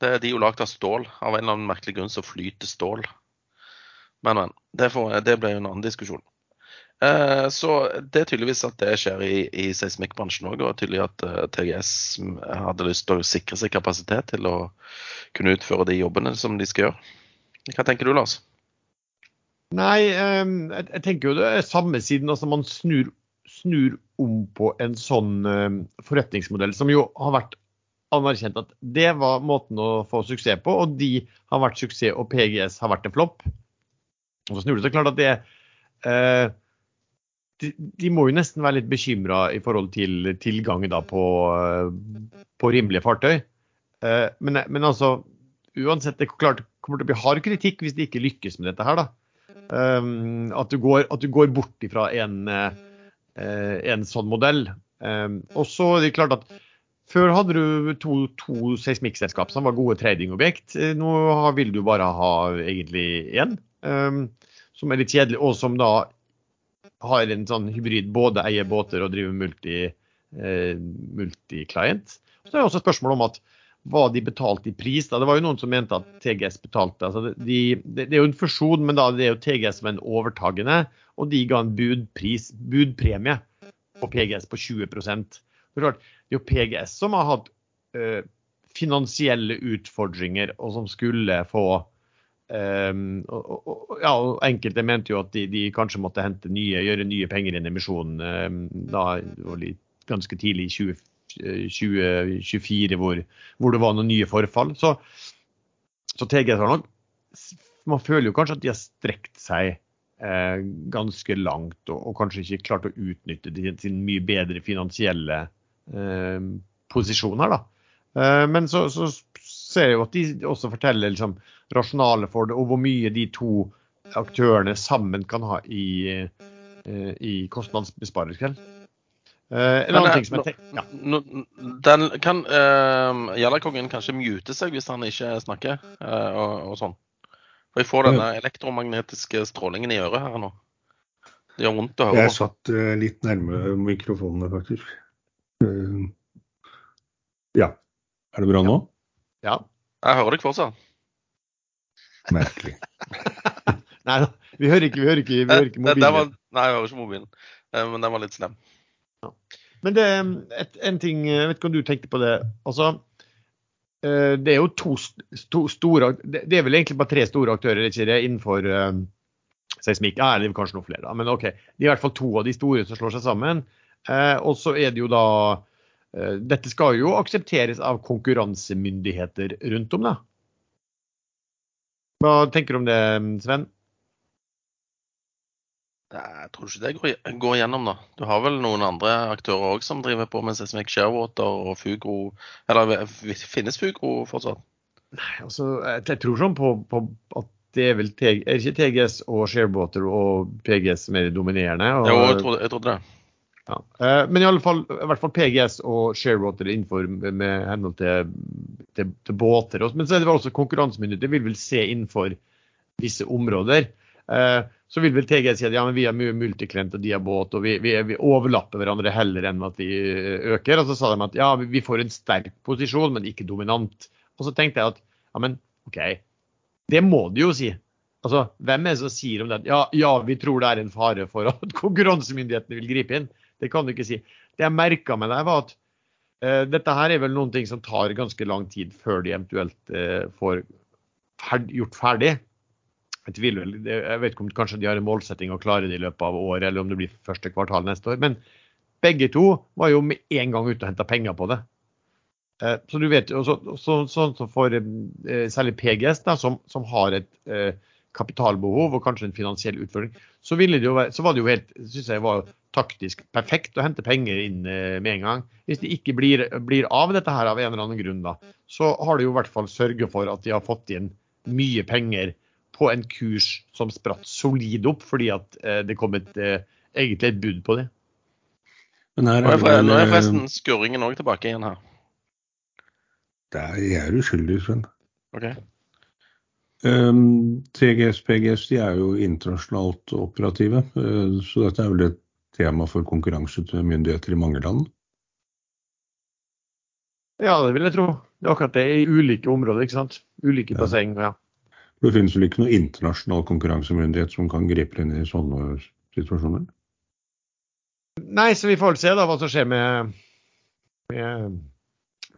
S1: Det, de er jo lagd av stål. Av en eller annen merkelig grunn så flyter stål. Men, men. Det, får, det ble jo en annen diskusjon. Eh, så det er tydeligvis at det skjer i, i seismikkbransjen òg, og tydelig at uh, eh, TGS hadde lyst til å sikre seg kapasitet til å kunne utføre de jobbene som de skal gjøre. Hva tenker du, Lars?
S2: Nei, eh, jeg, tenker jo det er samme siden. Altså man snur, snur om på en sånn um, forretningsmodell som jo har vært anerkjent at det var måten å få suksess på, og de har vært suksess, og PGS har vært en flopp. Og så snur det seg klart at det eh, de, de, må jo nesten være litt bekymra i forhold til tilgang da på, på rimelige fartøy. Eh, men, men, altså, uansett, det klart, kommer til å bli hard kritikk hvis de ikke lykkes med dette her. da. Um, at, du går, at, du går, bort ifra en, uh, en sånn modell. Um, og så er det klart at før hadde du to, to seismikkselskap som var gode tradingobjekt. Eh, nå vil du bare ha egentlig én, um, som er litt kjedelig, og som da har en sånn hybrid, både eier båter og driver multi, eh, multi-client. Så er det også spørsmål om at hva de betalte i pris. Da. Det var jo noen som mente at TGS betalte altså de, det, det, er jo en fusjon, men da det er jo TGS som er en overtagende, og de ga en budpris, budpremie på PGS på 20% det er jo PGS som har hatt uh, finansielle utfordringer, og som skulle få Um, og, og, ja, enkelte mente jo at de, de, kanskje måtte hente nye, gjøre nye penger i emisjonen emisjon um, da, ganske tidlig i 2024, hvor, hvor, det var noen nye forfall. Så, så TGS har nok Man føler jo kanskje at de har strekt seg eh, ganske langt, og, og, kanskje ikke klart å utnytte sin, sin mye bedre finansielle eh, posisjoner. da. Eh, men så, så ser jeg jo at de også forteller liksom, rasjonale for det, og hvor mye de to aktørene sammen kan ha i, eh, i kostnadsbesparelse. Uh, en annen ting som jeg tenker
S1: ja. Den kan uh, Gjerdakongen kanskje mute seg hvis han ikke snakker uh, og, og, sånn? For jeg får denne elektromagnetiske strålingen i øret her nå. Det gjør vondt å høre.
S3: Jeg satt uh, litt nærme mikrofonene, faktisk. Ja. Er det bra nå?
S2: Ja.
S1: Jeg hører deg fortsatt.
S3: Merkelig. *laughs*
S2: nei da, vi hører ikke, vi hører ikke, vi hører ikke mobilen.
S1: Var, nei, jeg hører ikke mobilen. Eh, men den var litt slem.
S2: Ja. Men det et, en ting, jeg vet ikke om du tenkte på det. Altså, eh, det er jo to, to store Det er vel egentlig bare tre store aktører ikke det, innenfor uh, seismikk. Ja, det er kanskje noen flere, da. Men OK. Det er i hvert fall to av de store som slår seg sammen. Uh, og så er det jo da Eh, dette skal jo aksepteres av konkurransemyndigheter rundt om, da. Hva tenker du om det, Sven?
S1: Jeg tror ikke det går igjennom, da. Du har vel noen andre aktører òg som driver på med Sesmic Sharewater og Fugro Eller finnes Fugro fortsatt?
S2: Nei, altså, jeg tror sånn på, på at det er vel er ikke TGS og Sharewater og PGS som er de dominerende? Og,
S1: jo, jeg trodde, jeg trodde det.
S2: Ja. Eh, men i alle fall, i hvert fall PGS og Sharewater innenfor med henhold til, til, til, båter. Men så er det vel også konkurransemyndigheter vil vel se innenfor visse områder. Eh, så vil vel TGS si at ja, men vi har mye multiklient og de har båt, og vi, vi, vi, overlapper hverandre heller enn at vi øker. Og så sa de at ja, vi får en sterk posisjon, men ikke dominant. Og så tenkte jeg at ja, men OK, det må de jo si. Altså, Hvem er det som sier om det? Ja, ja, vi tror det er en fare for at *laughs* konkurransemyndighetene vil gripe inn. Det kan du ikke si. Det jeg merka med deg, var at uh, dette her er vel noen ting som tar ganske lang tid før de eventuelt uh, får ferd gjort ferdig. Jeg tviler jeg vet ikke om kanskje de har en målsetting å klare det i løpet av året, eller om det blir første kvartal neste år. Men begge to var jo med en gang ute og henta penger på det. Uh, så du vet, Sånn så, så, så for særlig PGS, da, som, som har et kapitalbehov og kanskje en finansiell utfordring, så, det jo, så var det jo helt synes jeg var taktisk perfekt å hente penger inn eh, med en gang. Hvis det ikke blir, blir, av dette her av en eller annen grunn, da, så har det jo i hvert fall sørget for at de har fått inn mye penger på en kurs som spratt solid opp, fordi at eh, det kom et, eh, egentlig et bud på det.
S1: Men her er det Nå er forresten skurringen òg tilbake igjen her.
S3: Det er jeg er uskyldig, Sven.
S1: Okay.
S3: Um, TGS PGS de er jo internasjonalt operative, uh, så dette er vel et tema for konkurranse til myndigheter i mange land?
S2: Ja, det vil jeg tro. Det er akkurat det i ulike områder, ikke sant. Ulike ja. basseng. ja.
S3: Det finnes vel ikke noen internasjonal konkurransemyndighet som kan gripe inn i sånne situasjoner?
S2: Nei, så vi får se da hva som skjer med, med,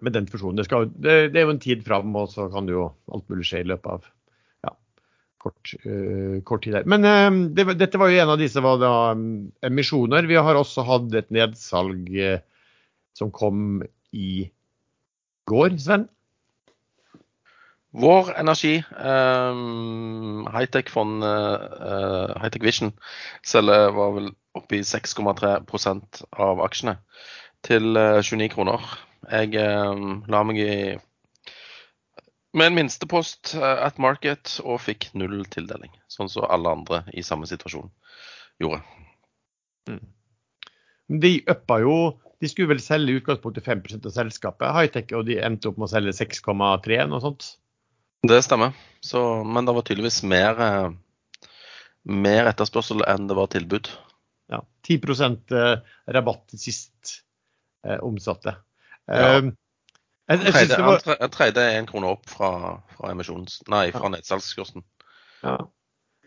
S2: med den fusjonen. Det, skal, det, det, er jo en tid fram, og så kan det jo alt mulig skje i løpet av kort, uh, kort tid der. Men uh, det, dette var jo en av disse var da, emisjoner. Vi har også hatt et nedsalg uh, som kom i går, Sven?
S1: Vår Energi, um, Hightech fond uh, Hightech Vision, selger var vel oppe i 6,3% av aksjene til 29 kroner. Jeg um, la meg i med en minstepost eh, at market og fikk null tildeling. Sånn som alle andre i samme situasjon gjorde.
S2: Mm. De uppa jo De skulle vel selge i utgangspunktet 5% av selskapet, Hightech, og de endte opp med å selge 6,3 noe sånt?
S1: Det stemmer. Så, men det var tydeligvis mer, eh, mer etterspørsel enn det var tilbud.
S2: Ja. 10 eh, rabatt sist eh, omsatte. Ja. Um,
S1: jeg, jeg, jeg, var... treide en krone opp fra, fra, emisjons... Nei, fra ja. nedsalgskursen.
S2: Ja.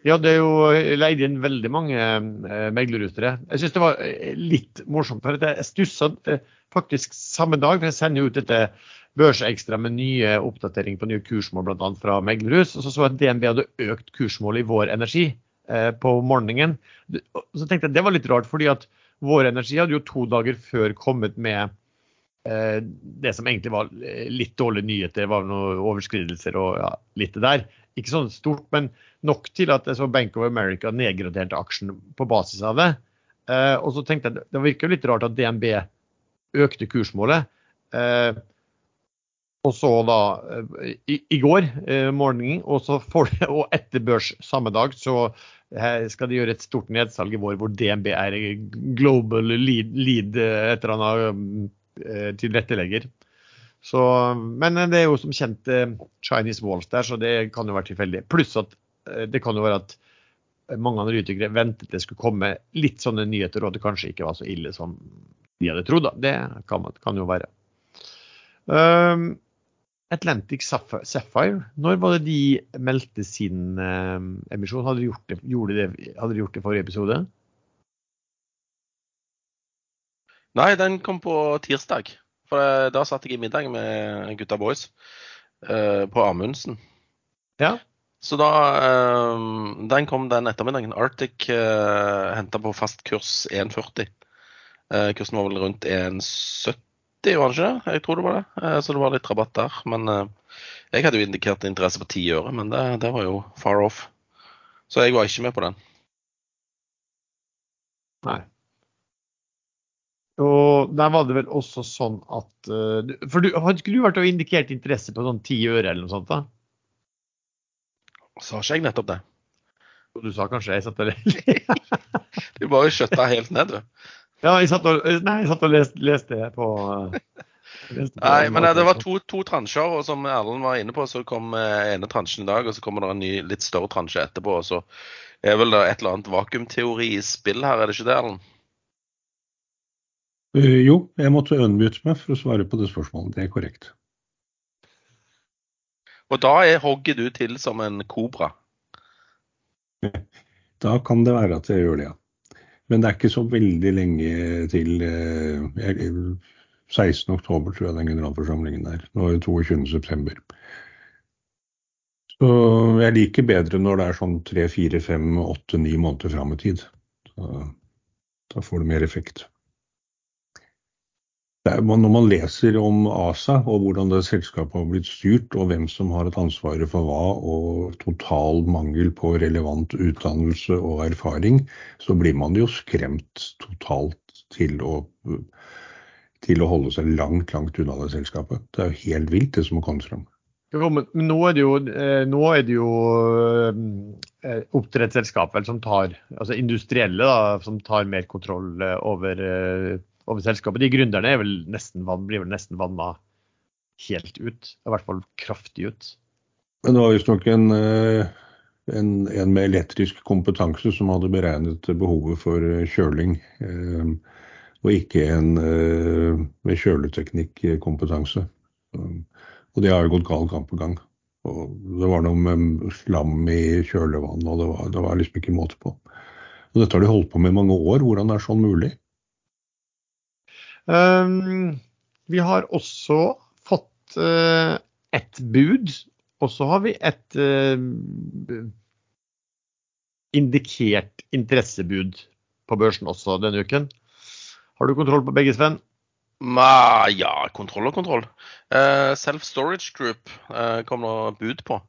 S2: ja, det er jo leid inn veldig mange eh, meglerrutere. Jeg syns det var eh, litt morsomt. for Jeg stussa eh, faktisk samme dag, for jeg sender jo ut dette Børsekstra med nye oppdateringer på nye kursmål, bl.a. fra meglerhus. Og så så jeg at DNB hadde økt kursmålet i Vår Energi eh, på morgenen. Så tenkte jeg at det var litt rart, fordi at Vår Energi hadde jo to dager før kommet med det som egentlig var litt dårlige nyheter. Var noen overskridelser og ja, litt der. Ikke sånn stort, men nok til at jeg så Bank of America nedgraderte aksjen på basis av det. Eh, og så tenkte jeg det virker litt rart at DNB økte kursmålet. Eh, og så da eh, i, i går eh, morgenen, og, så for, *laughs* og etter børs samme dag, så eh, skal de gjøre et stort nedsalg i vår hvor DNB er global lead, lead et eller annet tilrettelegger. Så, men det er jo som kjent Chinese walls der, så det kan jo være tilfeldig. Pluss at det kan jo være at mange analytikere ventet det skulle komme litt sånne nyheter, og at det kanskje ikke var så ille som de hadde trodd. Det kan, kan jo være. Um, Atlantic Sapphire, når var det de meldte sin um, emisjon? Hadde de, gjort det, det, hadde de gjort det i forrige episode?
S1: Nei, den kom på tirsdag. For eh, da satt jeg i middag med gutta boys uh, på Amundsen.
S2: Ja.
S1: Så da uh, Den kom den ettermiddagen. Arctic uh, henta på fast kurs 1,40. Uh, kursen var vel rundt 1,70 var den ikke det? Jeg tror det var det. Eh, så det var litt rabatt der. Men eh, jeg hadde jo indikert interesse på ti øre, men det, det, var jo far off. Så jeg var ikke med på den.
S2: Nei. Og der var det vel også sånn at eh, For du, hadde ikke du vært og indikert interesse på sånn ti øre eller noe sånt? da?
S1: Sa ikke jeg nettopp det?
S2: Du sa kanskje jeg satt og *laughs*
S1: Du bare skjøtta helt ned, du.
S2: Ja, jeg satt og, nei, jeg satt og leste, leste på
S1: leste på Nei, men det var to, to transjer, og som Erlend var inne på, så kom eh, ene transjen i dag, og så kommer det en ny, litt større transje etterpå. og så er vel det et eller annet vakuumteori i spill her, er det ikke det, Erlend?
S3: Uh, jo, jeg måtte unmute meg for å svare på det spørsmålet. Det er korrekt.
S1: Og da er hogger du til som en kobra? *laughs*
S3: Da kan det være at jeg gjør det, ja. Men det er ikke så veldig lenge til eh, 16.10 tror jeg den generalforsamlingen er. Nå er det 22.9. Så jeg liker bedre når det er sånn 3, 4, 5, 8, 9 måneder fram i tid. Så, da får det mer effekt når man leser om ASA og hvordan det selskapet har blitt styrt, og hvem som har et ansvar for hva, og total mangel på relevant utdannelse og erfaring, så blir man jo skremt totalt til å, til å holde seg langt, langt unna det selskapet. Det er jo helt vilt, det som har kommet fram.
S2: Men nå er det jo, eh, er det jo eh, oppdrettsselskap som tar, altså industrielle da, som tar mer kontroll eh, over over selskapet. De gründerne vel nesten, blir vel nesten vanna helt ut. I hvert fall kraftig ut.
S3: Men det var visstnok en, eh, en, en, med elektrisk kompetanse som hadde beregnet behovet for eh, kjøling. Eh, og ikke en med kjøleteknikkompetanse. Og det har gått gal kamp på gang. Og det var noe med slam i kjølevann, og det var, det var liksom ikke måte på. Og dette har de holdt på med i mange år. Hvordan er sånn mulig?
S2: Um, vi har også fått uh, ett bud, og så har vi et uh, indikert interessebud på børsen også denne uken. Har du kontroll på begge, Sven?
S1: Ma, ja, kontroll og kontroll. Uh, Self Storage Group uh, kom nå bud på.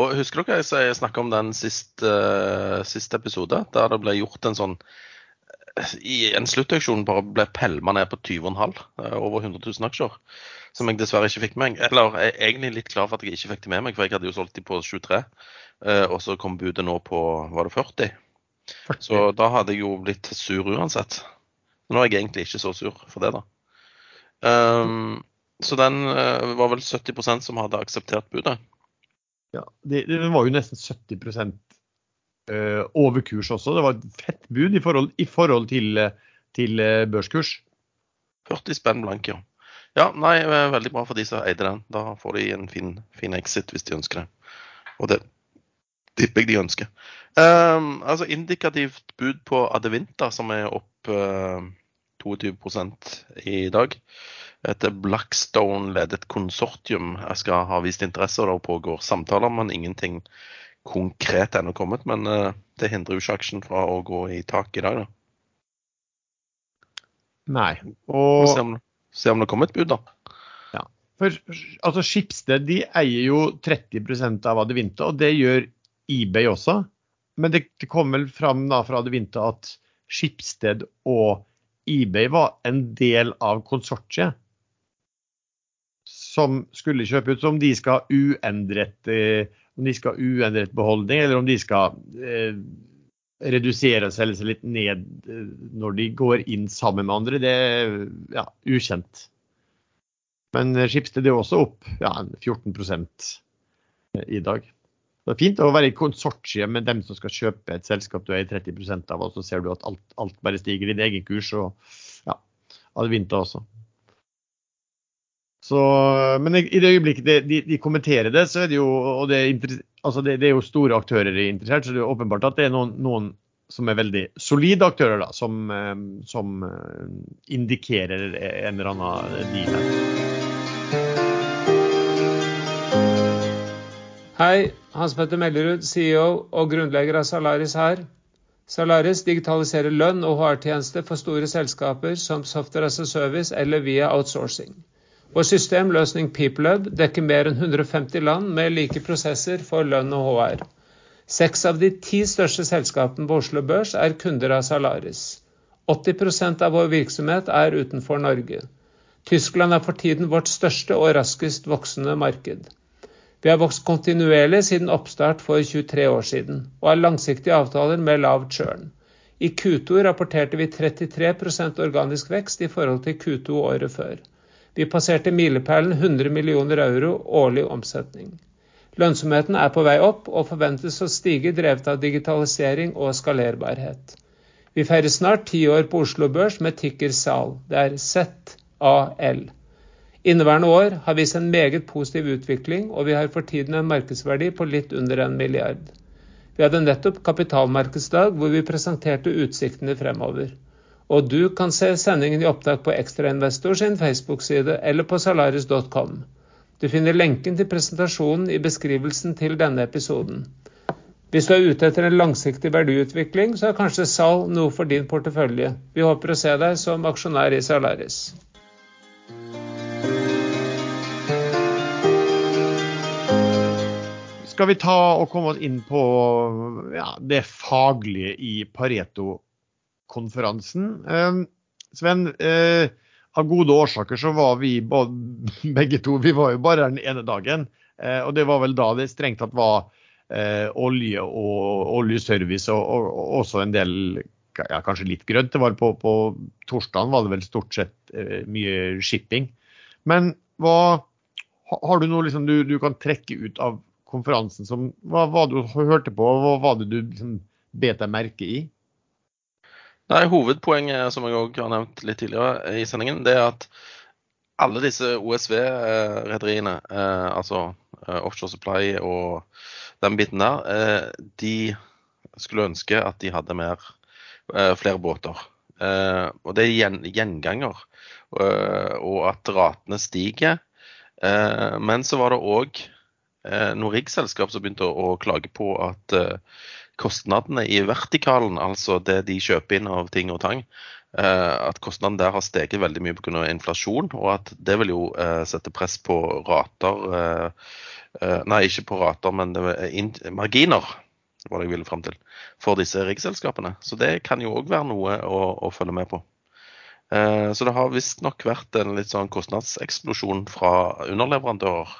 S1: Og Husker dere jeg snakka om den siste, uh, siste episode, der det ble gjort en sånn i en sluttauksjon bare ble pælma ned på 20,5. Eh, over 100 000 aksjer. Som jeg dessverre ikke fikk med meg. Eller jeg er egentlig litt klar for at jeg ikke fikk det med meg, for jeg hadde jo solgt de på 23. Eh, og så kom budet nå på var det 40? 40. Så da hadde jeg jo blitt sur uansett. Nå er jeg egentlig ikke så sur for det, da. Um, så den uh, var vel 70% som hadde akseptert budet.
S2: Ja, det, det var jo nesten 70 uh, overkurs også. Det var et fett bud i forhold, i forhold til, til, eh, børskurs.
S1: 40 spenn blank, ja. Ja, nei, eh, veldig bra for de som eide den. Da får de en fin, fin exit hvis de ønsker det. Og det tipper jeg de ønsker. Um, altså Indikativt bud på Adevinta, som er opp uh, 22% i dag. et Blackstone-ledet konsortium jeg skal ha vist interesse, og det pågår samtaler, men ingenting konkret ennå kommet. Men eh, det hindrer jo ikke aksjen fra å gå i tak i dag, da.
S2: Nei.
S1: Og se om, se om det kommer et bud, da. Ja.
S2: for, altså Schibsted de eier jo 30% av Adevinta, og det gjør eBay også. Men det, det kom vel fram da fra Adevinta at Schibsted og eBay var en del av konsortiet som skulle kjøpe ut. Så om de skal ha uendret, eh, om de skal ha uendret beholdning, eller om de skal eh, redusere og selge seg litt ned eh, når de går inn sammen med andre, det er ja, ukjent. Men eh, Schibsted er også opp ja, 14 i dag. Det er fint å være i konsortium med dem som skal kjøpe et selskap du er i 30% av, og så ser du at alt, alt bare stiger i din egen kurs. og ja, Advinta også. Så, men i det øyeblikket de, de, de kommenterer det, så er det jo og det er, altså det, det er jo store aktører interessert, så det er åpenbart at det er noen, noen som er veldig solide aktører, da, som, eh, som eh, indikerer en eller annen deal.
S4: Hei, Hans Petter Mellerud, CEO og grunnlegger av Salaris her. Salaris digitaliserer lønn og HR-tjenester for store selskaper som Software as a Service eller via outsourcing. Vår systemløsning PeopleHub dekker mer enn 150 land med like prosesser for lønn og HR. Seks av de ti største selskapene på Oslo Børs er kunder av Salaris. 80% av vår virksomhet er utenfor Norge. Tyskland er for tiden vårt største og raskest voksende marked. Vi har vokst kontinuerlig siden oppstart for 23 år siden, og har langsiktige avtaler med lav churn. I Q2 rapporterte vi 33% organisk vekst i forhold til Q2 året før. Vi passerte milepælen 100 millioner euro årlig omsetning. Lønnsomheten er på vei opp og forventes å stige drevet av digitalisering og skalerbarhet. Vi feirer snart ti år på Oslo Børs med ticker SAL. Det er ZAL. Inneværende år har vist en meget positiv utvikling, og vi har for tiden en markedsverdi på litt under en milliard. Vi hadde nettopp kapitalmarkedsdag hvor vi presenterte utsiktene fremover. Og du kan se sendingen i opptak på Ekstrainvestor sin Facebook-side eller på salaris.com. Du finner lenken til presentasjonen i beskrivelsen til denne episoden. Hvis du er ute etter en langsiktig verdiutvikling, så er kanskje salg noe for din portefølje. Vi håper å se deg som aksjonær i Salaris.
S2: Skal vi ta og komme oss inn på ja, det faglige i Pareto-konferansen? Eh, Sven, eh, av gode årsaker så var vi *laughs* begge to vi var jo bare den ene dagen. Eh, og det var vel da det strengt tatt var eh, olje og oljeservice og, og, og også en del ja, kanskje litt grønt. Det var på, på torsdagen var det vel stort sett mye shipping. Men hva har du noe liksom, du, du kan trekke ut av konferansen som hva var det du hørte på, hva var det du liksom bet deg merke i?
S1: Nei, Hovedpoenget, som jeg også har nevnt litt tidligere i sendingen, det er at alle disse OSV-rederiene, eh, altså eh, Offshore Supply og den biten der, eh, de skulle ønske at de hadde mer, eh, flere båter. Eh, og det er gjen, gjenganger. eh, og at ratene stiger. Men så var det òg noen riggselskap som begynte å, å klage på at kostnadene i vertikalen, altså det de kjøper inn av ting og tang, eh, at kostnaden der har steget veldig mye pga. inflasjon, og at det vil jo eh, sette press på rater eh, Nei, ikke på rater, men marginer, var det jeg ville fram til, for disse riggselskapene. Så det kan jo òg være noe å, å følge med på. Så det har visstnok vært en litt sånn kostnadseksplosjon fra underleverandører.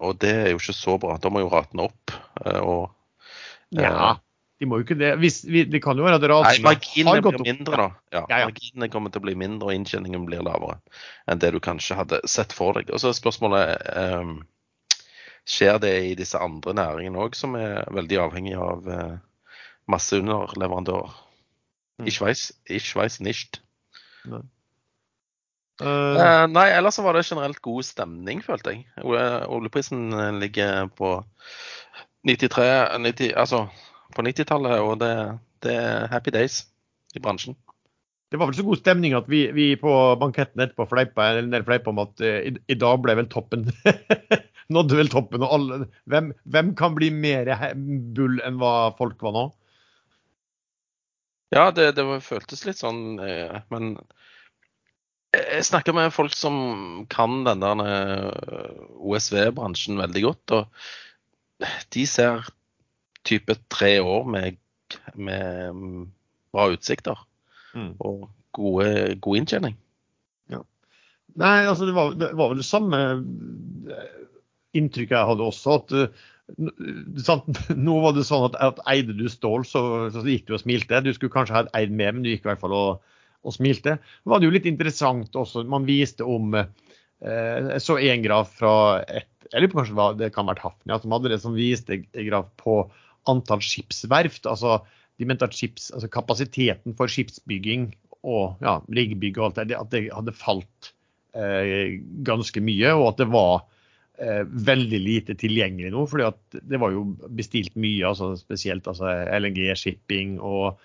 S1: Og det er jo ikke så bra. Da må jo ratene opp. Og
S2: Ja, de må jo ikke det. Hvis, vi, det kan jo være at
S1: Nei, marginene blir mindre, da. Ja,
S2: Ja, ja.
S1: Marginene kommer til å bli mindre, og inntjeningen blir lavere enn det du kanskje hadde sett for deg. Og så er spørsmålet um, Skjer det i disse andre næringene òg, som er veldig avhengig av uh, masse underleverandører?
S2: Mm.
S1: Ich weiß, ich weiß nicht.
S2: Eh,
S1: Eh, nei, ellers så var det generelt god stemning, følte jeg. Oljeprisen ligger på 93 90, Altså på 90-tallet, og det, det er happy days i bransjen.
S2: det var vel så god stemning at vi, vi på banketten etterpå fleipa, fleipa om at uh, i, i, dag ble vel toppen *laughs* Nådde vel toppen. og alle, hvem, hvem kan bli mer bull enn hva folk var nå?
S1: Ja, det, det føltes litt sånn, eh, men jeg snakker med folk som kan den der eh, OSV-bransjen veldig godt. Og de ser type tre år med, med bra utsikter. Mm. Og gode, god inntjening.
S2: Ja. Nei, altså det var, det var, vel det samme eh, inntrykket jeg hadde også. at Sant? *laughs* Nå var det sånn at, at eide du stål, så, så, gikk du og smilte. Du skulle kanskje ha eid med, men du gikk i hvert fall og, og smilte. Det var det jo litt interessant også. Man viste om eh, Jeg så en graf fra et Jeg lurer på kanskje det kan vært Hafnia som hadde det, som viste graf på antall skipsverft. altså de mente at skips, altså kapasiteten for skipsbygging og ja, riggbygg og alt det, at det hadde falt eh, ganske mye, og at det var eh, veldig lite tilgjengelig nå. at det var jo bestilt mye, altså spesielt altså LNG-shipping og,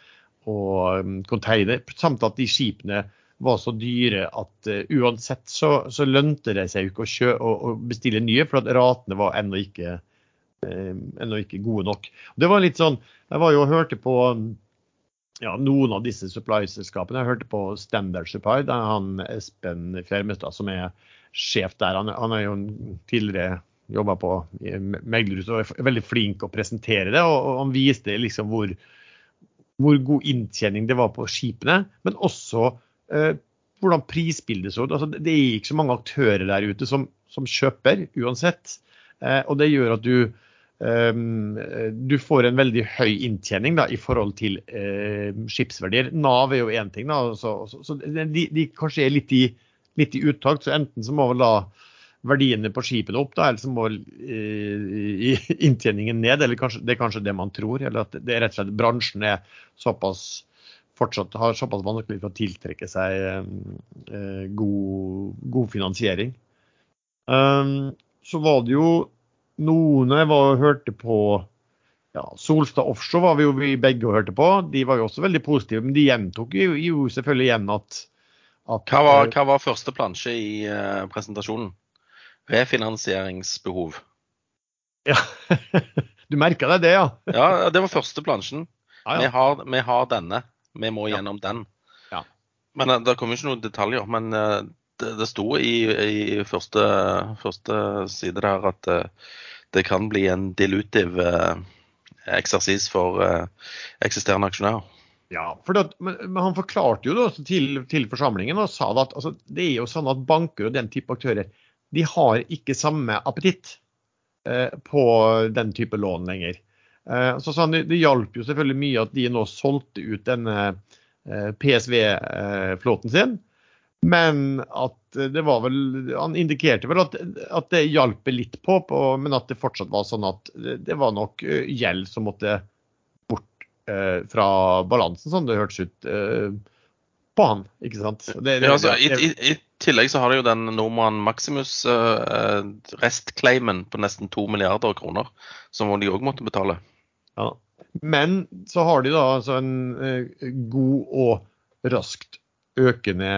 S2: og um, container. Samt at de skipene var så dyre at uh, uansett så, så lønte det seg ikke å, kjø, å, å bestille nye, for at ratene var ennå ikke, uh, ikke gode nok. Det var litt sånn, Jeg var jo og hørte på ja, noen av disse supply-selskapene. Jeg hørte på Standard Supply, der han Espen Fjermestad, som er sjef der. Han, han er jo tidligere jobba på meglerhuset og er veldig flink å presentere det. Og, og han viste liksom hvor, hvor, god inntjening det var på skipene, men også hvordan prisbildet så ut. Altså, det er ikke så mange aktører der ute som, som kjøper uansett. Eh, og det gjør at du Um, du får en veldig høy inntjening da, i forhold til uh, skipsverdier. Nav er jo én ting, da, så, så, så de, de, kanskje er litt i litt i uttakt. Så enten så må vel da verdiene på skipene opp, da, eller så må eh, inntjeningen ned. Eller kanskje, det er kanskje det man tror. Eller at det er rett og slett bransjen er såpass fortsatt har såpass vanskelig for å tiltrekke seg eh, god, god, finansiering. Um, så var det jo noen jeg var hørte på ja, Solstad Offshore var vi jo vi begge hørte på. De var jo også veldig positive, men de gjentok jo, jo selvfølgelig igjen at
S1: at, hva, var, hva, var, første plansje i uh, presentasjonen? Refinansieringsbehov.
S2: Ja, *laughs* du merka deg det, ja?
S1: ja, det var første plansjen. Ah, ja. vi, har, vi, har, denne. Vi må gjennom den. Ja. Men uh, Det kom jo ikke noen detaljer. Men uh, det, det sto i, i første, første, side der at det kan bli en dilutiv eksersis for eksisterende aksjonærer.
S2: Ja, for det, men han forklarte jo det også til, til forsamlingen og sa at altså, det er jo sånn at banker og den type aktører de har ikke samme appetitt eh, på den type lån lenger. Eh, så han det, det hjalp jo selvfølgelig mye at de nå solgte ut denne eh, PSV-flåten sin. Men at det var vel Han indikerte vel at, at det hjalp litt på, på, men at det fortsatt var sånn at det, det var nok eh, gjeld som måtte eh, fra balansen, sånn det hørtes ut eh, på han. ikke sant?
S1: Det, det, ja, altså, i, i, i, tillegg så har de jo den Norman Maximus eh, restclaimen på nesten to milliarder kroner, som de òg måtte betale.
S2: Ja. Men så har de da altså en uh, god og raskt økende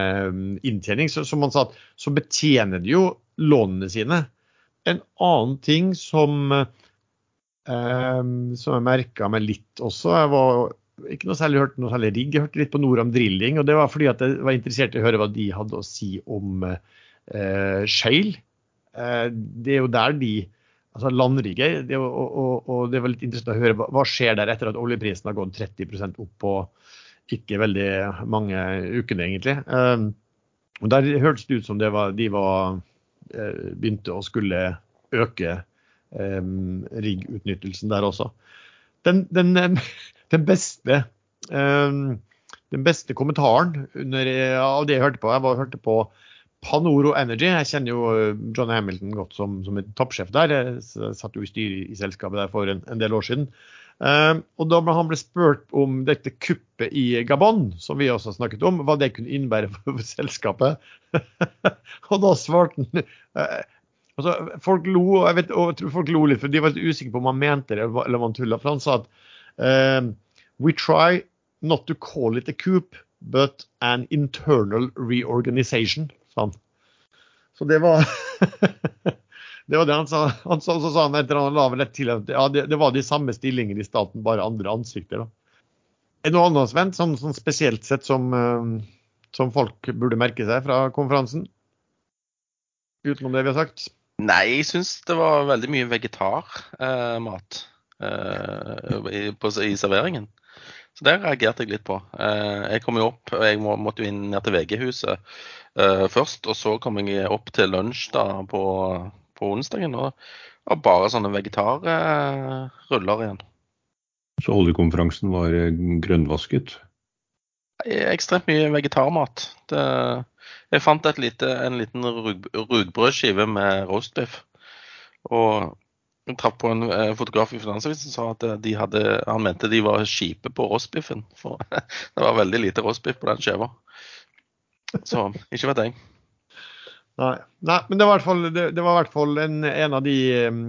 S2: inntjening. Så, som man sa, så betjener de jo lånene sine. En annen ting som Um, som jeg merka meg litt også. Jeg var ikke noe særlig hørt noe særlig rigg. Jeg hørte litt på Noram Drilling, og det var fordi at jeg var interessert i å høre hva de hadde å si om eh, shale. Eh, det er jo der de altså landrike. Det, og, og, og, det var litt interessant å høre hva, skjer der etter at oljeprisen har gått 30% opp på ikke veldig mange ukene, egentlig. Um, og Der hørtes det ut som det var, de var, uh, begynte å skulle øke um, riggutnyttelsen der også. Den, den, *laughs* den beste um, den beste kommentaren under, av det jeg hørte på, jeg var, hørte på Panoro Energy. Jeg kjenner jo eh, John Hamilton godt som, som en toppsjef der. Jeg satt jo i styret i selskapet der for en, en del år siden. Um, og da han ble spurt om dette kuppet i Gabon, som vi også har snakket om, hva det kunne innebære *laughs* for, for selskapet, *laughs* og da svarte han uh, Altså, folk lo, og jeg, vet, og jeg tror folk lo litt, for de var litt usikre på om han mente det eller om han tulla. For han sa at uh, We try not to call it a coup, but an internal reorganization, han. Så det var *laughs* Det var det han sa. Han sa, så sa han etter han la vel et til ja, det, det, var de samme stillingene i staten, bare andre ansikter. da. Er det noe annet, Sven, sånn, sånn spesielt sett som, uh, som folk burde merke seg fra konferansen? Utenom det vi har sagt?
S1: Nei, jeg syns det var veldig mye vegetarmat eh, eh, i, i, serveringen. Så det reagerte jeg litt på. Eh, jeg kom jo opp, og jeg må, måtte jo inn ned til VG-huset eh, først. Og så kom jeg opp til lunsj da på, på onsdagen, og, og bare sånne vegetarruller igjen.
S3: Så oljekonferansen var eh, grønnvasket?
S1: Ekstremt mye vegetarmat. Det, jeg fant lite, en liten rug, rugbrødskive med roastbiff. Og jeg traff på en eh, fotograf i Finansavisen som sa at eh, hadde, han mente de var kjipe på roastbiffen. For *laughs* det var veldig lite roastbiff på den skiva. Så ikke vet jeg.
S2: Nei. Nei, men det var i hvert fall, en, en, av de um,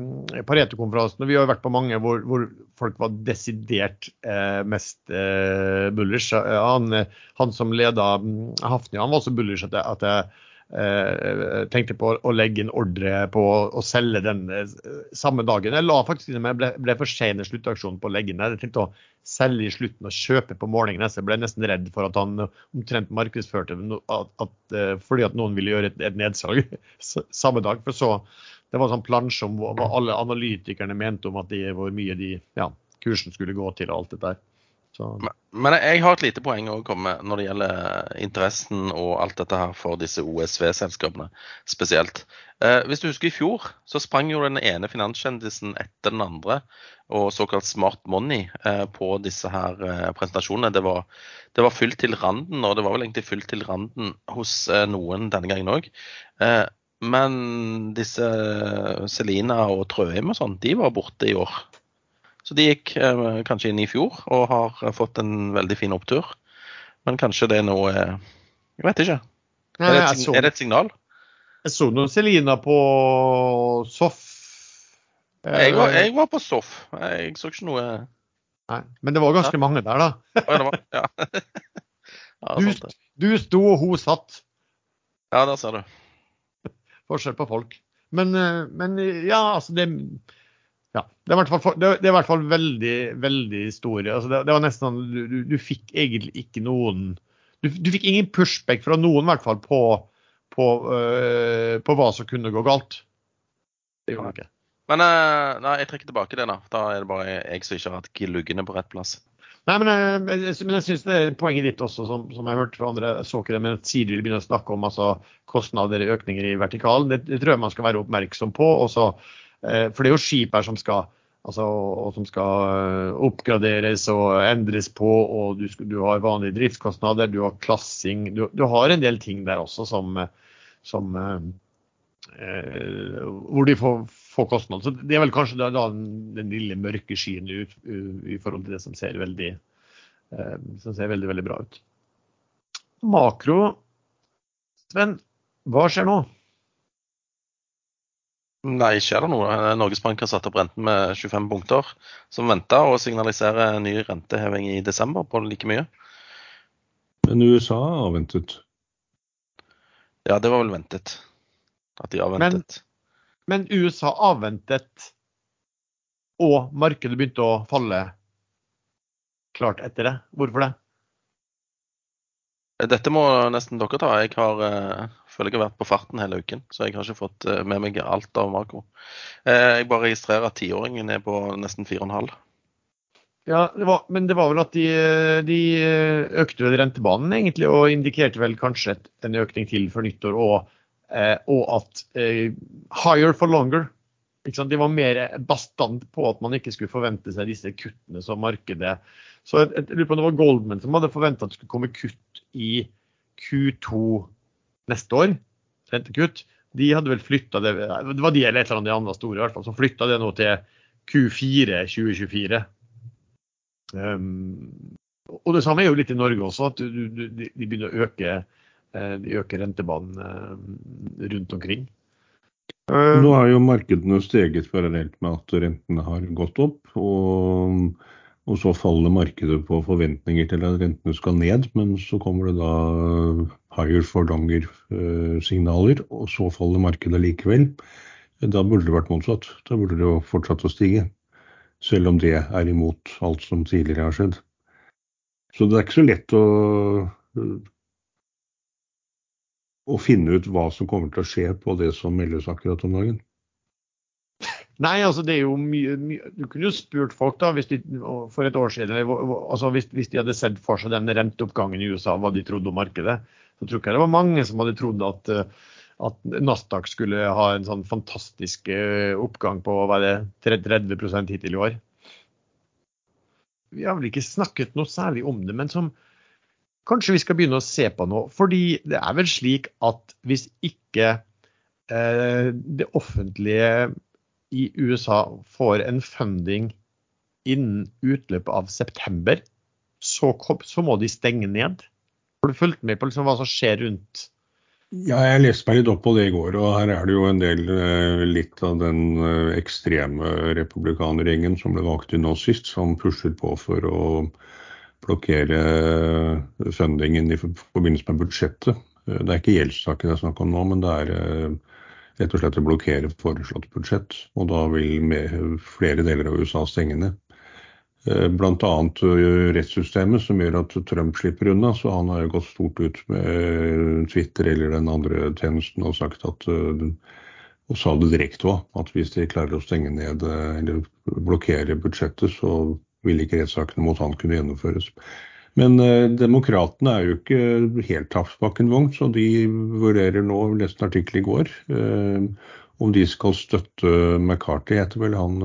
S2: Pareto-konferansene. Vi har jo vært på mange hvor, hvor folk var desidert eh, mest eh, bullish. Han, han, som leda um, Hafnia, han var også bullish at, at jeg eh, tenkte på å legge en ordre på å selge den eh, samme dagen. Jeg la faktisk inn, men ble, ble for sen i sluttaksjonen på å legge den. Jeg tenkte å selge i slutten og kjøpe på morgenen. Jeg ble nesten redd for at han omtrent markedsførte at, at, eh, fordi at noen ville gjøre et, et nedsalg *laughs* samme dag. For så, Det var en sånn plansje om hva alle analytikerne mente om at de, hvor mye de, ja, kursen skulle gå til og alt dette der.
S1: Men, men, jeg har et lite poeng å komme med når det gjelder interessen og alt dette her for disse OSV-selskapene spesielt. Eh, hvis du husker i fjor, så sprang jo den ene finanskjendisen etter den andre og såkalt smart money eh, på disse her eh, presentasjonene. Det var, det var, fylt til randen, og det var vel egentlig fylt til randen hos eh, noen denne gangen òg. Eh, men disse Selina og Trøim og sånn, de var borte i år. Så de gikk eh, kanskje inn i fjor og har fått en veldig fin opptur. Men kanskje det er noe Jeg vet ikke. Er det et, er det et signal?
S2: Jeg så noen Selina på Soff.
S1: Jeg var, jeg var på Soff. Jeg så ikke noe
S2: Nei, Men det var ganske ja. mange der, da.
S1: Ja, det var, ja. *laughs*
S2: ja du, du sto, og hun satt.
S1: Ja, der ser du.
S2: Forskjell på folk. Men, eh, men ja, altså det ja, det er, fall, det er, i hvert fall veldig, veldig store. Altså det, det, var nesten sånn du, du, fikk egentlig ikke noen du, du, fikk ingen pushback fra noen, i hvert fall, på, på, uh, på hva som kunne gå galt. Det gjorde du ikke.
S1: Men uh, nei, jeg trekker tilbake det, da. Da er det bare jeg som ikke har hatt gluggene på rett plass.
S2: Nei, Men, uh, men jeg syns det er poenget ditt også, som, som jeg hørte fra andre. så ikke det, men Sider vil begynne å snakke om altså, kostnader og økninger i vertikalen. Det, det, tror jeg man skal være oppmerksom på. og så for det er jo skip her som skal, altså, som skal eh, oppgraderes og endres på, og du, du har vanlige driftskostnader, du har klassing. Du, du, har en del ting der også som, som eh, hvor de får, får kostnader. Så det er vel kanskje da, da den lille mørke skyen ut, i forhold til det som ser veldig, eh, som ser veldig, veldig bra ut. Makro, Sven, hva skjer nå?
S1: Nei, ikke er det noe. Norges Bank har satt opp renten med 25 punkter, som venta, og signaliserer ny renteheving i desember på like mye.
S3: Men USA har ventet?
S1: Ja, det var vel ventet. At de avventet.
S2: Men, men USA avventet, og markedet begynte å falle klart etter det. Hvorfor det?
S1: Dette må nesten dere ta. Jeg har uh, føler jeg har vært på farten hele uken, så jeg har ikke fått uh, med meg alt av makro. Uh, jeg bare registrerer at tiåringen er på nesten 4,5.
S2: Ja, det var, men det var vel at de, de økte vel rentebanen egentlig, og indikerte vel kanskje en økning til for nyttår. Og, og at higher for longer. De var mer bastant på at man ikke skulle forvente seg disse kuttene som markedet Så jeg, jeg lurer på om det var Goldman som hadde forventa at det skulle komme kutt i Q2 neste år, rentekutt. De hadde vel flytta det Det var de eller et eller annet de andre store i hvert fall, som flytta det nå til Q4 2024. Um, og det samme er jo litt i Norge også, at du, du, de begynner å øke, eh, de øker rentebanen eh, rundt omkring.
S3: Nå har jo markedene steget parallelt med at rentene har gått opp. Og, Og så faller markedet på forventninger til at rentene skal ned, men så kommer det da higher for longer-signaler, og så faller markedet likevel. Da burde det vært motsatt. Da burde det jo fortsatt å stige. Selv om det er imot alt som tidligere har skjedd. Så det er ikke så lett å, å finne ut hva som kommer til å skje på det som meldes akkurat om dagen.
S2: Nei, altså det er jo mye, mye Du kunne jo spurt folk da, hvis de, for et år siden, altså hvis, hvis, de hadde sett for seg den renteoppgangen i USA, hva de trodde om markedet. Så tror jeg det var mange som hadde trodd at, at Nasdaq skulle ha en sånn fantastisk eh, oppgang på hva er det, 30 hittil i år. Vi har vel ikke snakket noe særlig om det, men som kanskje vi skal begynne å se på nå. Fordi det er vel slik at hvis ikke eh, det offentlige i USA får en funding innen utløpet av september, så, så, må de stenge ned. Har du fulgt med på liksom hva som skjer rundt?
S3: Ja, jeg leste meg litt opp på det i går. og Her er det jo en del eh, litt av den eh, ekstreme republikanergjengen som ble valgt inn nå sist, som pusher på for å blokkere eh, fundingen i forbindelse med budsjettet. Det er ikke gjeldssaken det er snakk om nå, men det er rett og slett å blokkere foreslått budsjett. Og da vil flere deler av USA stenge ned. Eh, Bl.a. Eh, rettssystemet, som gjør at Trump slipper unna. Så han har jo gått stort ut med Twitter eller den andre tjenesten og sagt at eh, og sa det direkte òg, at hvis de klarer å stenge ned eller blokkere budsjettet, så vil ikke rettssakene mot han kunne gjennomføres. Men eh, demokratene er jo ikke helt tapsbakkenvogn, så de vurderer nå, leste en artikkel i går, eh, om de skal støtte McCarthy, heter vel han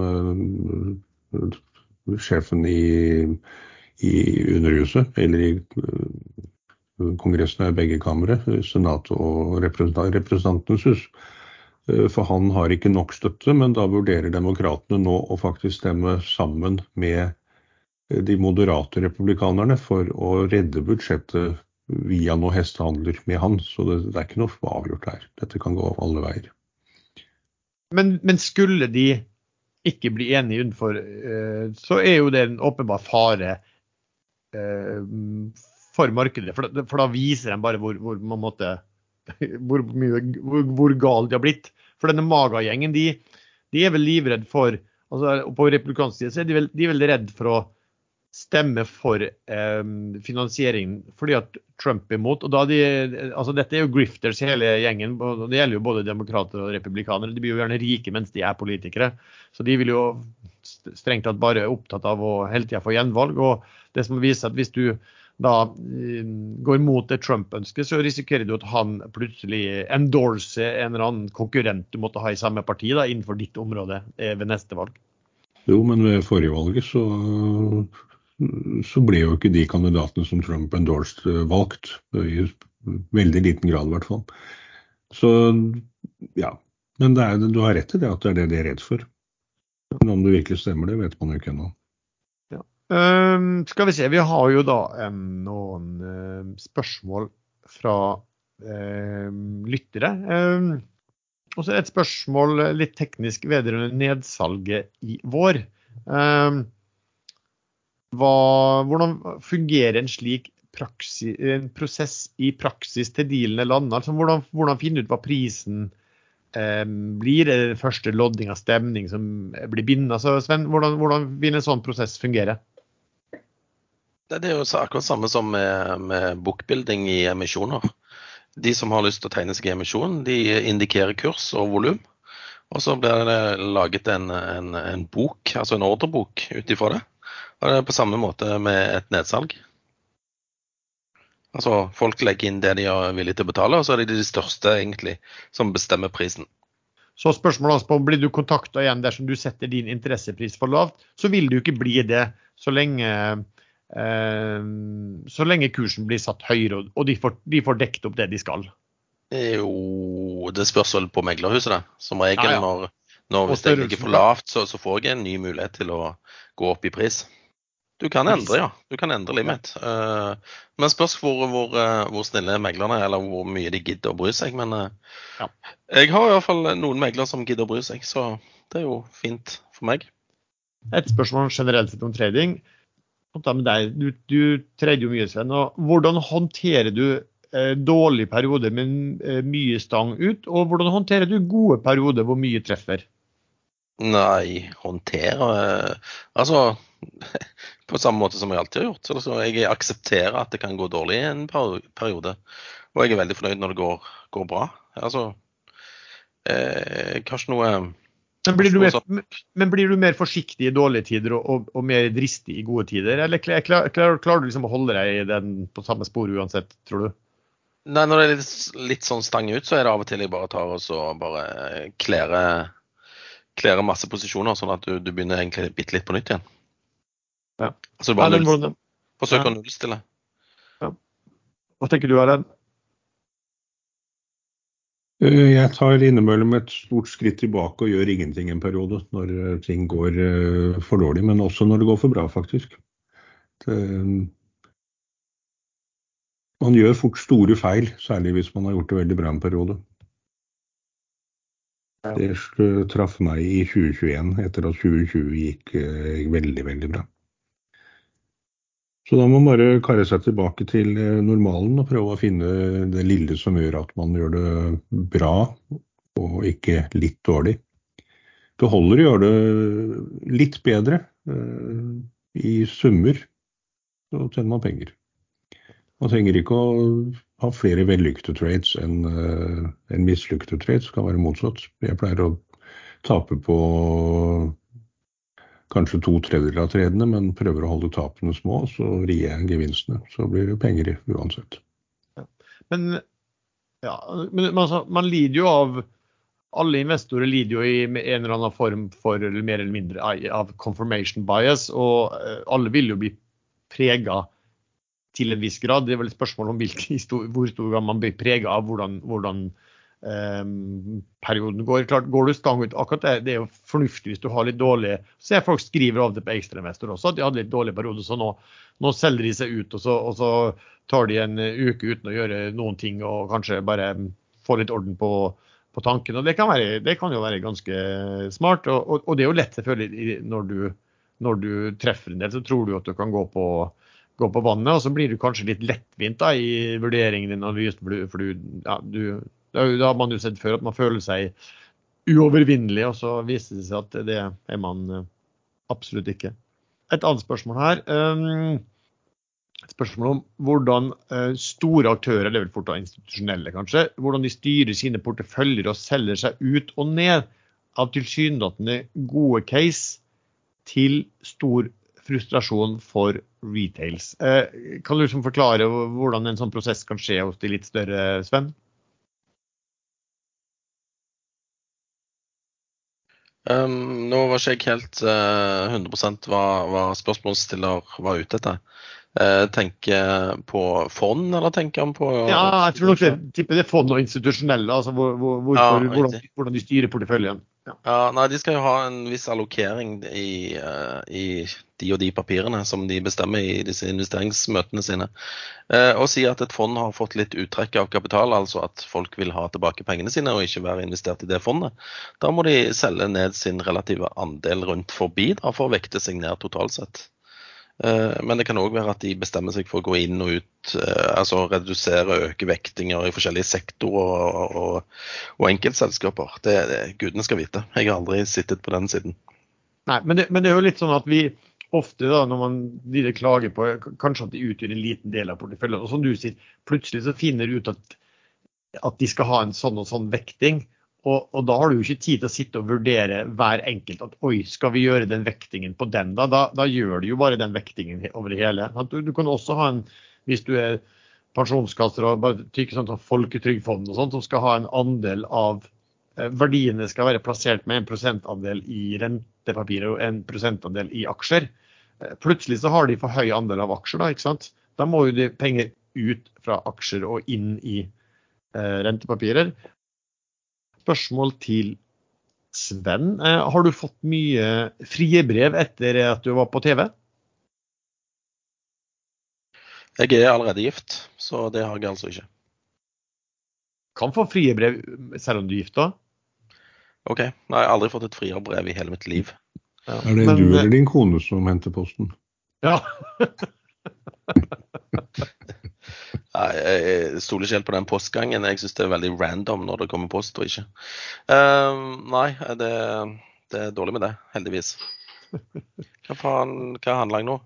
S3: eh, sjefen i, i Underhuset, eller i eh, Kongressen er begge kamre, Senat og Representantenes hus. Eh, for han har ikke nok støtte, men da vurderer demokratene nå å faktisk stemme sammen med de moderate republikanerne for å redde budsjettet via noen hestehandler med han. Så det, det er ikke noe avgjort her. Dette kan gå alle veier.
S2: Men, men skulle de ikke bli enige utenfor, uh, så er jo det en åpenbar fare uh, for markedet. For, for, da viser de bare hvor, hvor, måtte, *laughs* hvor, mye, hvor, hvor gal de har blitt. For denne Maga-gjengen, de, de, er vel livredd for altså På republikansk side så er de vel, vel redd for å stemme for eh, finansiering fordi at Trump er imot. og da de, altså Dette er jo grifters hele gjengen. og Det gjelder jo både demokrater og republikanere. De blir jo gjerne rike mens de er politikere. Så de vil jo strengt tatt bare opptatt av å hele tida få gjenvalg. og det som viser at Hvis du da eh, går mot det Trump ønsker, så risikerer du at han plutselig endorser en eller annen konkurrent du måtte ha i samme parti da, innenfor ditt område eh, ved neste valg.
S3: Jo, men ved forrige valget så så ble jo ikke de kandidatene som Trump endorsed, eh, valgt. I veldig liten grad, i hvert fall. Så ja. Men er, du har rett i det at det er det de er redd for. Men om det virkelig stemmer, det vet man jo ikke ennå.
S2: Ja. Um, skal vi se, vi har jo da um, noen um, spørsmål fra um, lyttere. Og så et spørsmål litt teknisk vedrørende nedsalget i vår. Um, hva, hvordan fungerer en slik praksis, en prosess i praksis til dealene lander? Altså, hvordan, hvordan, finne ut hva prisen eh, blir? Er det første lodding av stemning som blir bindende? Altså, Sven, hvordan, hvordan vil en sånn prosess fungere?
S1: Det er jo akkurat samme som med, med bookbuilding i emisjoner. De som har lyst til å tegne seg i emisjon, de indikerer kurs og volum. Og så blir det laget en, en, en bok, altså en ordrebok ut ifra det. Og det er på samme måte med et nedsalg. Altså, Folk legger inn det de er villige til å betale, og så er det de største egentlig som bestemmer prisen.
S2: Så spørsmålet er blir du kontakta igjen dersom du setter din interessepris for lavt, så vil du ikke bli det så lenge, eh, så lenge kursen blir satt høyere og de får, de får dekket opp det de skal.
S1: Jo, det spørs vel på meglerhuset, da. Som regel ja, ja. når, når hvis jeg ligger for lavt, så, så, får jeg en ny mulighet til å gå opp i pris. Du kan endre, ja. Du kan endre limit. Uh, men spørs hvor, hvor, uh, hvor, snille meglerne er, eller hvor mye de gidder å bry seg. Men uh, ja. jeg har i hvert fall noen meglere som gidder å bry seg, så det er jo fint for meg.
S2: Et spørsmål generelt sett om trading. Du, du trader jo mye, Sven. og Hvordan håndterer du eh, dårlige perioder med eh, mye stang ut, og hvordan håndterer du gode perioder hvor mye treffer?
S1: Nei, håndtere eh, Altså *laughs* på samme måte som jeg alltid har gjort. Så altså, jeg aksepterer at det kan gå dårlig i en periode. Og jeg er veldig fornøyd når det går, går bra. Altså eh, Jeg har ikke noe
S2: Men blir, du mer, men blir du mer forsiktig i dårlige tider og, og, og mer dristig i gode tider? Eller klar, klar, klarer, klarer du liksom å holde deg i den på samme spor uansett, tror du?
S1: Nei, når det er litt, litt sånn stang ut, så er det av og til jeg bare tar og så bare klærer klærer masse posisjoner, sånn at du, du begynner egentlig bitte litt på nytt igjen.
S2: Ja.
S1: Altså du bare null, forsøker
S2: ja.
S1: å nullstille.
S2: Hva tenker du, Erlend?
S3: Eh, Jeg tar innimellom et stort skritt tilbake og gjør ingenting en periode når eh, ting går eh, for dårlig, men også når det går for bra, faktisk. Det, man gjør fort store feil, særlig hvis man har gjort det veldig bra en periode. Det traff meg i 2021, etter at 2020 gikk veldig, veldig bra. Så da må man bare karre seg tilbake til eh, normalen og prøve å finne det lille som gjør at man gjør det bra, og ikke litt dårlig. Det holder å gjøre det litt bedre eh, i summer, så tjener man penger. Man trenger ikke å ha flere vellykkede trades enn uh, en mislykkede trades. Det kan være motsatt. Jeg pleier å tape på kanskje to tredjedeler av tredene, men prøver å holde tapene små, så rir jeg gevinstene. Så blir det penger i uansett.
S2: Men, ja, men altså, man lider jo av Alle investorer lider jo i en eller annen form for eller mer eller mindre av- confirmation bias, og eh, alle vil jo bli prega til en viss grad. Det er vel et spørsmål om hvilken, hvor stor grad man blir prega av hvordan, hvordan perioden går. Klart, Går du stang ut akkurat det, det er jo fornuftig hvis du har litt dårlig Så jeg folk skriver av det på ekstrainvestor også, at de hadde litt dårlig periode. Så nå, nå selger de seg ut, og så, og så tar de en eh, uke uten å gjøre noen ting og kanskje bare få litt orden på, på tanken. og det kan, være, det kan jo være ganske smart. Og, og, og det er jo lett selvfølgelig når du, når du treffer en del, så tror du at du kan gå på, gå på vannet, og så blir du kanskje litt lettvint da, i vurderingen din. For du, for du, ja, du, det det har man jo sett før, at man føler seg uovervinnelig, og så viser det seg at det er man eh, absolutt ikke. Et annet spørsmål her. um, et spørsmål om hvordan eh, store aktører, det er vel fort institusjonelle kanskje, hvordan de styrer sine porteføljer og selger seg ut og ned av tilsynelatende gode case til stor frustrasjon for retails. Eh, kan du liksom forklare hvordan en sånn prosess kan skje hos de litt større, Sven?
S1: Um, nå var ikke jeg helt uh, 100% hva, hva spørsmålsstiller var ute etter. Uh, tenker på fond, eller tenker han på
S2: Ja, jeg tror nok det, tipper det er fond og institusjonelle, altså hvor, hvor, hvor,
S1: Ja,
S2: hvordan, hvordan de styrer porteføljen. Ja.
S1: Nei, De skal jo ha en viss allokering i, eh, i de og de papirene som de bestemmer i disse investeringsmøtene sine. Eh, og si at et fond har fått litt uttrekk av kapital, altså at folk vil ha tilbake pengene sine og ikke være investert i det fondet. Da må de selge ned sin relative andel rundt forbi da, for å vekte seg ned totalt sett. Eh, Men det kan òg være at de bestemmer seg for å gå inn og ut, eh, altså redusere og øke vektinger i forskjellige sektorer og, og, enkeltselskaper. Det, det gudene skal vite. Jeg har aldri sittet på den siden.
S2: Nei, men det, men det er jo litt sånn at vi ofte da, når man de klager på kanskje at de utgjør en liten del av porteføljen, og som du sier, plutselig så finner du ut at, at de skal ha en sånn og sånn vekting. Og, og da har du jo ikke tid til å sitte og vurdere hver enkelt at oi, skal vi gjøre den vektingen på den da? Da, da gjør du jo bare den vektingen over det hele. Du, du kan også ha en, hvis du er pensjonskasser og bare tykker sånn som folketrygdfond og sånt, som skal ha en andel av eh, verdiene skal være plassert med en prosentandel i rentepapirer og en prosentandel i aksjer. Eh, Plutselig så har de for høy andel av aksjer, da, ikke sant. Da må jo de penger ut fra aksjer og inn i eh, rentepapirer. Spørsmål til Sven. Eh, har du fått mye frie brev etter at du var på TV?
S1: Jeg er allerede gift, så det har jeg altså ikke.
S2: Kan få frie brev selv om du er gift, da.
S1: OK. Nei, jeg har aldri fått et frierbrev i hele mitt liv.
S2: Ja.
S3: Er det
S2: Men,
S3: du
S2: eh,
S3: eller din kone som henter posten?
S2: Ja. *laughs*
S1: Jeg stoler ikke helt på den postgangen. Jeg syns det er veldig random når det kommer post og ikke. Uh, nei, det, det, er dårlig med det, heldigvis. Hva faen, hva er jeg nå?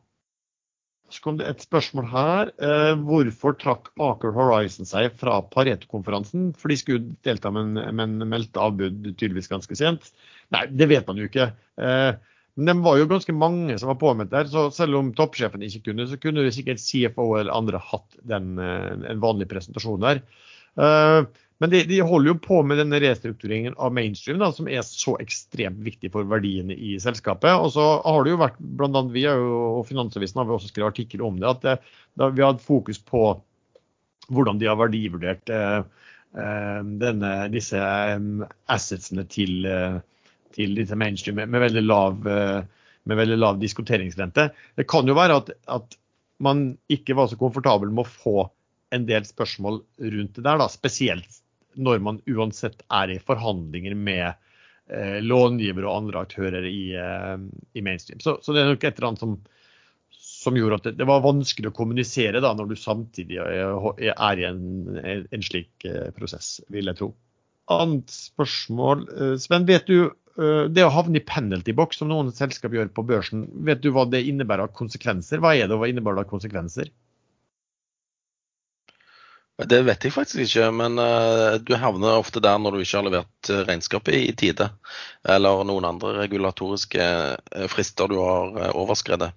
S2: Så kom det et spørsmål her. Eh, hvorfor trakk Aker Horizon seg fra Pareto-konferansen? For de skulle delta, men, men meldte avbud tydeligvis ganske sent. Nei, det vet man jo ikke. Eh, men det var jo ganske mange som var påmeldt der, så selv om toppsjefen ikke kunne, så kunne det sikkert CFO eller andre hatt den, eh, en vanlig presentasjon der. Eh, men de, de, holder jo på med denne restruktureringen av mainstream, da, som er så ekstremt viktig for verdiene i selskapet. Og så har det jo vært, blant annet vi jo, og Finansavisen har vi også skrevet artikkel om det, at det, da vi har hatt fokus på hvordan de har verdivurdert eh, eh denne, disse assetsene til, til disse mainstream med, med, veldig lav, med veldig lav diskonteringsrente. Det kan jo være at, at man ikke var så komfortabel med å få en del spørsmål rundt det der, da, spesielt når man uansett er i forhandlinger med eh, långivere og andre aktører i, eh, i mainstream. Så, så, det er nok et eller annet som, som gjorde at det, det, var vanskelig å kommunisere da, når du samtidig er, er i en, en, slik eh, prosess, vil jeg tro. Annet spørsmål. Eh, Sven, vet du eh, det å havne i penalty box, som noen selskap gjør på børsen, vet du hva det innebærer av konsekvenser? Hva er det, hva innebærer av konsekvenser?
S1: Det vet jeg faktisk ikke, men uh, du havner ofte der når du ikke har levert eh, regnskapet i, tide. Eller noen andre regulatoriske eh, frister du har overskredet.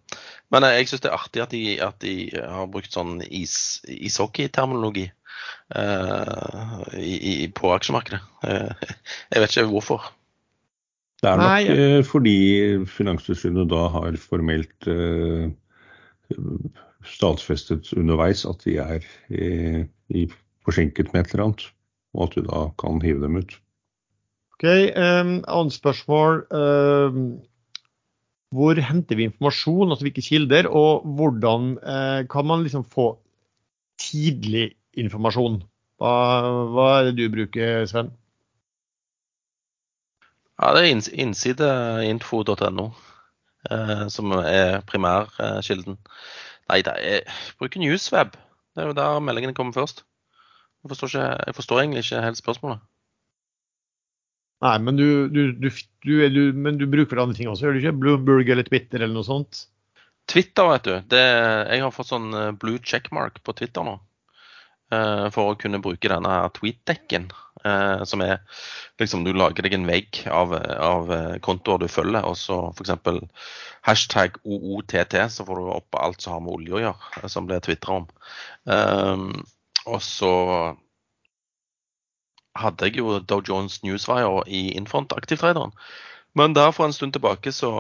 S1: Men jeg syns det er artig at de, at de har brukt sånn is, ishockeyterminologi på aksjemarkedet. *laughs* jeg vet ikke hvorfor.
S3: Det er nok Nei. fordi Finanstilsynet da har formelt stadfestet underveis at de er i, i forsinket med et eller annet, og at du da kan hive dem ut.
S2: Ok, um, Annet spørsmål. Um, hvor henter vi informasjon, altså hvilke kilder, og hvordan uh, kan man liksom få tidlig informasjon? Hva, hva er det du bruker, Sven?
S1: Ja, Det er innsideinfo.no eh, som er primærkilden. Nei, det er, bruker Newsweb. Det er jo der meldingene kommer først. Jeg forstår, ikke, jeg forstår egentlig ikke helt spørsmålet.
S2: Nei, men du, du, du, men du, bruker andre ting også, gjør du ikke? Bloomberg eller Twitter eller noe sånt?
S1: Twitter, vet du. Det, jeg har fått sånn eh, blue checkmark på Twitter nå. Eh, for å kunne bruke denne tweet-dekken. Uh, som er liksom Du lager deg en vegg av, av kontoer du følger, og så f.eks hashtag OOTT, så får du opp alt som har med olje å gjøre, som blir tvitra om. Eh, og så hadde jeg jo Dow Jones Newswire i Infront Aktivtraderen. Men der for en stund tilbake så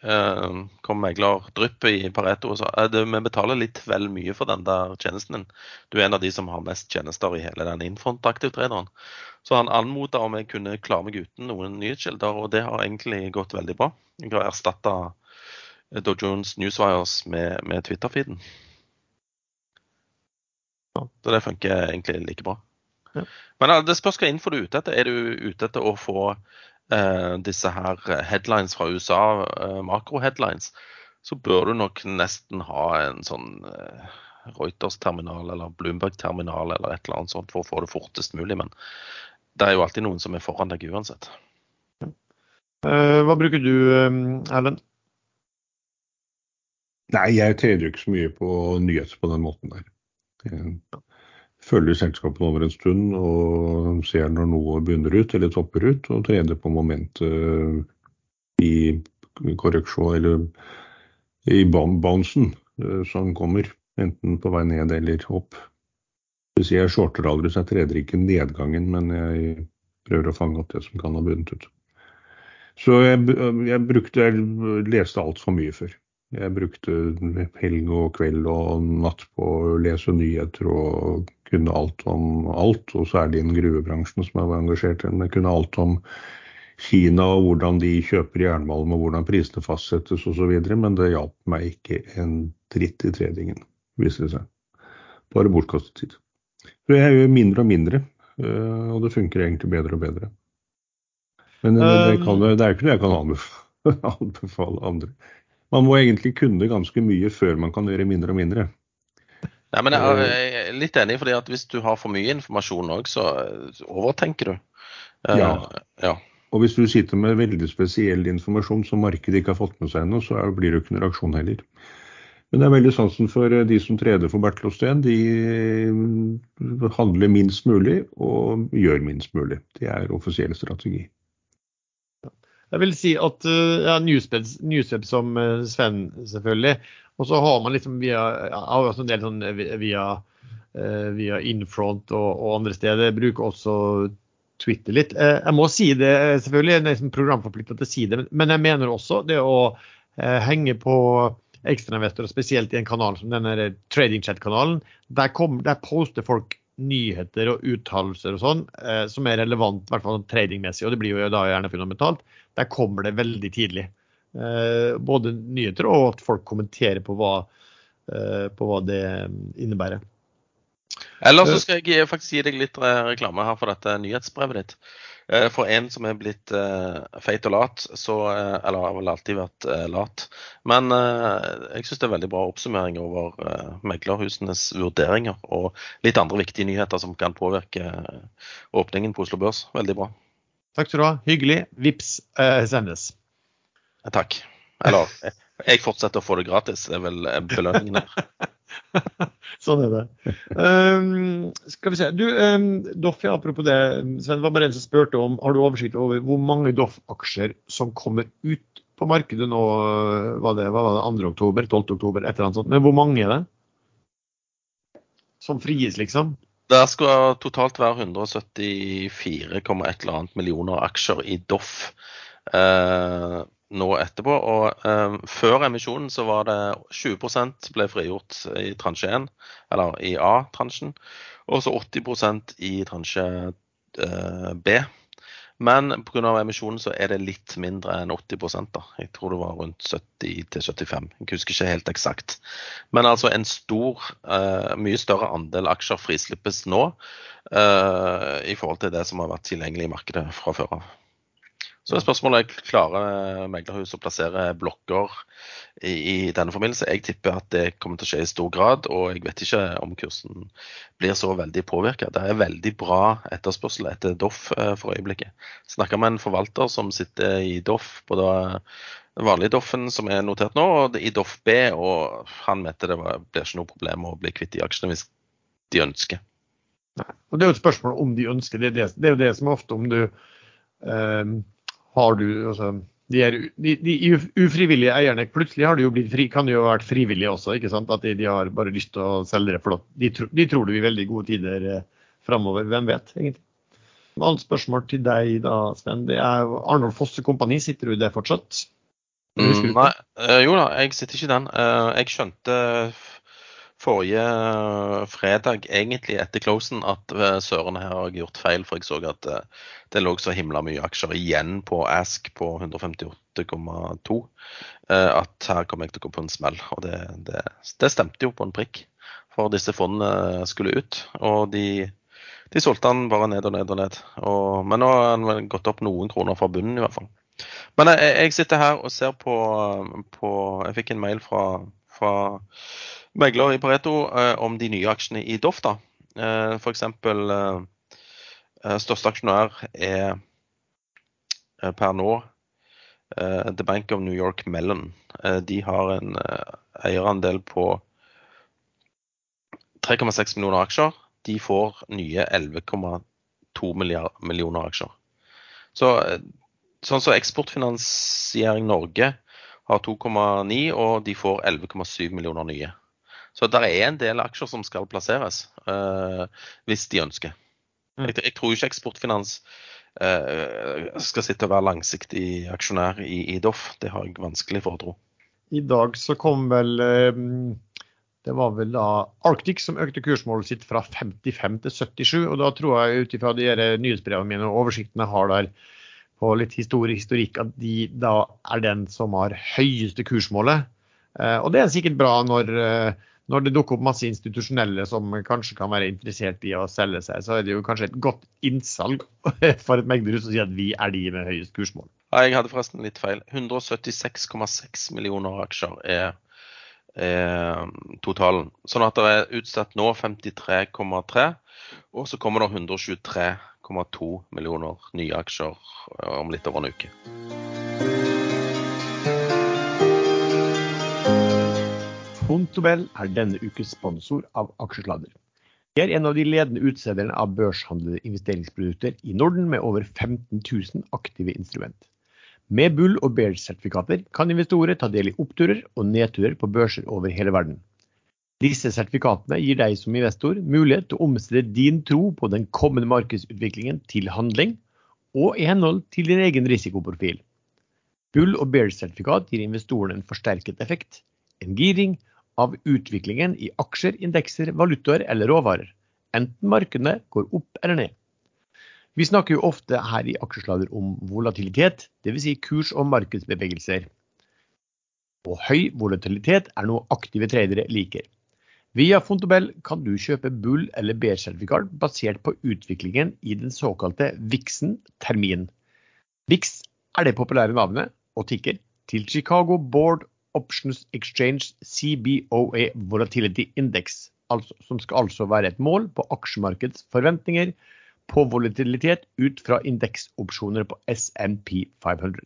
S1: uh, kom megler Drypp i Pareto og sa at vi betaler litt vel mye for den der tjenesten din. Du er en av de som har mest tjenester i hele den infront-aktivtrederen. Så han anmoda om jeg kunne klare meg uten noen nyhetskilder, og det har egentlig gått veldig bra. Jeg har erstatta Dow Jones Newswires med, med Twitter-feeden. Så det funker egentlig like bra. Ja. Men det spørs hva info du er ute etter. Er du ute etter å få eh, disse her headlines fra USA, eh, makro-headlines, så bør du nok nesten ha en sånn eh, Reuters-terminal eller Bloomberg-terminal eller et eller annet sånt for å få det fortest mulig. Men det er jo alltid noen som er foran deg uansett.
S2: Hva bruker du, eh, Erlend?
S3: Nei, jeg trener ikke så mye på nyheter på den måten der. Følger selskapene over en stund og ser når noe begynner ut eller topper ut, og trener på momentet i korreksjon eller i bouncen eh, som kommer, enten på vei ned eller opp. Hvis jeg shorter aldri, så jeg treder ikke nedgangen, men jeg prøver å fange opp det som kan ha begynt ut. Så jeg, jeg brukte, jeg leste altfor mye før. Jeg brukte helg og kveld og natt på å lese nyheter og kunne alt om alt. Og så er det innen gruvebransjen som jeg var engasjert i. Men kunne alt om Kina og hvordan de kjøper jernmalm og hvordan prisene fastsettes osv. Men det hjalp meg ikke en dritt i tredingen, viser det seg. Bare bortkastet tid. Så jeg gjør mindre og mindre, eh, og det funker egentlig bedre og bedre. Men det, kan, det er ikke noe jeg kan *laughs* anbefale andre. Man må egentlig kunne ganske mye før man kan gjøre mindre og mindre.
S1: Nei, men jeg er litt enig, fordi at hvis du har for mye informasjon òg, så overtenker du.
S3: Eh, ja. ja. Og hvis du sitter med veldig spesiell informasjon som markedet ikke har fått med seg ennå, så blir det ikke noen reaksjon heller. Men det er veldig sansen for eh, de som treder for Bertil Osten. De eh, handler minst mulig og gjør minst mulig. Det er offisiell strategi.
S2: Jeg vil si at ja, Newsweb som Sven, selvfølgelig. Og så har man liksom via, ja, en del sånn via, via Infront og, og andre steder. Bruker også Twitter litt. Eh, jeg må si det, selvfølgelig, jeg er liksom programforplikta til å si det, men jeg mener også det å eh, henge på ekstrainvestorer, spesielt i en kanal som denne trading chat-kanalen. Der, der, poster folk nyheter og uttalelser og sånn eh, som er relevant, i hvert fall tradingmessig, og det blir jo da gjerne fundamentalt. Der kommer det veldig tidlig. Både nyheter og at folk kommenterer på hva, på hva det innebærer.
S1: Eller så skal jeg faktisk gi deg litt reklame her for dette nyhetsbrevet ditt. Eh, for en som er blitt feit og lat, så Eller har vel alltid vært lat. Men jeg syns det er veldig bra oppsummering over meglerhusenes vurderinger og litt andre viktige nyheter som kan påvirke åpningen på Oslo Børs. Veldig bra.
S2: Takk skal du ha. Hyggelig. Vips sendes.
S1: Takk. Eller jeg fortsetter å få det gratis. Det er vel belønningen her. *laughs*
S2: sånn er det. Um, skal vi se. Du, um, Doff, ja, apropos det. Sven, var bare en som spurte om har du oversikt over hvor mange Doff-aksjer som kommer ut på markedet nå? Var det, var det 2. oktober, 12. oktober, et eller annet sånt. Men hvor mange er det? Som frigis, liksom?
S1: Det skal totalt være 174,1 eller annet millioner aksjer i Doff. Uh, nå etterpå. Og eh, før emisjonen så var det 20% ble frigjort i transje 1, eller i A-transjen, og så 80% i transje eh, B. Men pga. emisjonen så er det litt mindre enn 80% da. Jeg tror det var rundt 70-75. Jeg husker ikke helt eksakt. Men altså en stor, eh, mye større andel aksjer frislippes nå eh, i forhold til det som har vært tilgjengelig i markedet fra før av. Så er spørsmålet klarer meglerhuset å plassere blokker i, i, denne forbindelse. Jeg tipper at det kommer til å skje i stor grad, og jeg vet ikke om kursen blir så veldig påvirka. Det er veldig bra etterspørsel etter Doff eh, for øyeblikket. Snakker med en forvalter som sitter i Doff, på den vanlige Doffen som er notert nå, og i Doff B, og han mente det blir ikke noe problem å bli kvitt de aksjene hvis de ønsker.
S2: Og Det er jo et spørsmål om de ønsker det. Det er jo det som er ofte om du um har du altså, de, er, de, de, ufrivillige eierne plutselig har de jo blitt fri, kan jo ha vært frivillige også. ikke sant? At de, de har bare lyst til å selge det flott. de, de tror det blir veldig gode tider eh, framover. Hvem vet, egentlig. Annet spørsmål til deg da, Sven. Det er Arnold Fosse Kompani. Sitter du i det fortsatt?
S1: Mm, nei, uh, jo da, jeg sitter ikke i den. Uh, jeg skjønte forrige eh, fredag, egentlig etter closen, at eh, Søren her har gjort feil. For jeg så at eh, det lå så himla mye aksjer igjen på Ask på 158,2 at her kommer jeg til å gå på en smell. Og det, det, det, stemte jo på en prikk. For disse fondene skulle ut. Og de, de solgte den bare ned og ned og ned. Og, men nå har den gått opp noen kroner fra bunnen, i hvert fall. Men jeg, jeg sitter her og ser på, på Jeg fikk en mail fra, fra megler i Pareto eh, om de nye aksjene i Doff. da. Eh, F.eks. Eh, eh, største aksjonær er per nå The Bank of New York Mellon. De har en eierandel på 3,6 millioner aksjer. De får nye 11,2 millioner aksjer. Så, sånn som Eksportfinansiering Norge har 2,9, og de får 11,7 millioner nye. Så det er en del aksjer som skal plasseres, uh, hvis de ønsker. Mm. Jeg, jeg, tror ikke Eksportfinans uh, skal sitte og være langsiktig aksjonær i, i, Doff. Det har jeg vanskelig for å tro.
S2: I dag så kom vel um, Det var vel da Arctic som økte kursmålet sitt fra 55 til 77. Og da tror jeg ut ifra nyhetsbrevene mine og oversiktene jeg har der på litt historikk, at de da er den som har høyeste kursmålet. Og det er sikkert bra når når det dukker opp masse institusjonelle som kanskje kan være interessert i å selge seg, så er det jo kanskje et godt innsalg *laughs* for et meglerhus å si at vi er de med høyest kursmål.
S1: Ja, jeg hadde forresten litt feil. 176,6 millioner aksjer er, totalen. Sånn at det er utstedt nå 53,3, og så kommer det 123,2 millioner nye aksjer eh, om litt over en uke.
S2: Fontobel er denne ukes sponsor av Aksjesladder. De er en av de ledende utstederne av børshandlede investeringsprodukter i Norden med over 15 000 aktive instrument. Med bull- og bear-sertifikater kan investorer ta del i oppturer og nedturer på børser over hele verden. Disse sertifikatene gir deg som investor mulighet til å omstille din tro på den kommende markedsutviklingen til handling, og i henhold til din egen risikoprofil. Bull- og bear-sertifikat gir investorene en forsterket effekt, en giring av utviklingen i aksjer, indekser, valutaer eller råvarer, enten markedene går opp eller ned. Vi snakker jo ofte her i aksjeslader om volatilitet, dvs. Si kurs- og markedsbevegelser. Og høy volatilitet er noe aktive tradere liker. Via Fontobel kan du kjøpe bull- eller bear-sertifikat basert på utviklingen i den såkalte Vixen termin. VIX er det populære navnet og tikker til Chicago Board Options Exchange CBOA Volatility Index, altså, som skal altså være et mål på aksjemarkedets forventninger på volatilitet ut fra indeksopsjoner på SMP 500.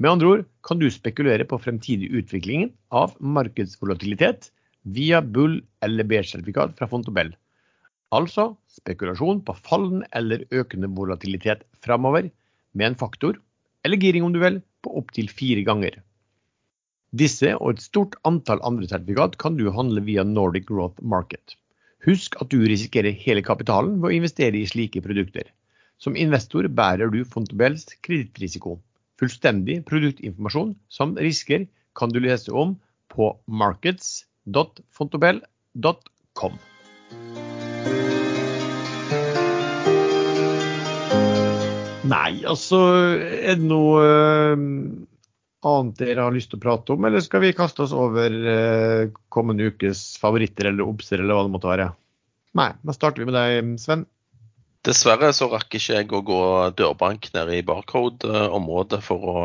S2: Med andre ord kan du spekulere på fremtidig utvikling av markedsvolatilitet via bull- eller B-sertifikat fra Fontobel. Altså spekulasjon på fallende eller økende volatilitet framover med en faktor, eller giring om du vil, på opptil fire ganger. Disse og et stort antall andre sertifikat kan du handle via Nordic Growth Market. Husk at du risikerer hele kapitalen ved å investere i slike produkter. Som investor bærer du Fontobels kredittrisiko. Fullstendig produktinformasjon samt risker kan du lese om på markets.fontobel.com. Nei, altså er det noe annet dere har lyst til å prate om, eller skal vi kaste oss over eh, kommende ukes favoritter eller obser eller hva det måtte være? Nei, da starter vi med deg, Sven.
S1: Dessverre så rakk ikke jeg å gå dørbank nede i Barcode-området for å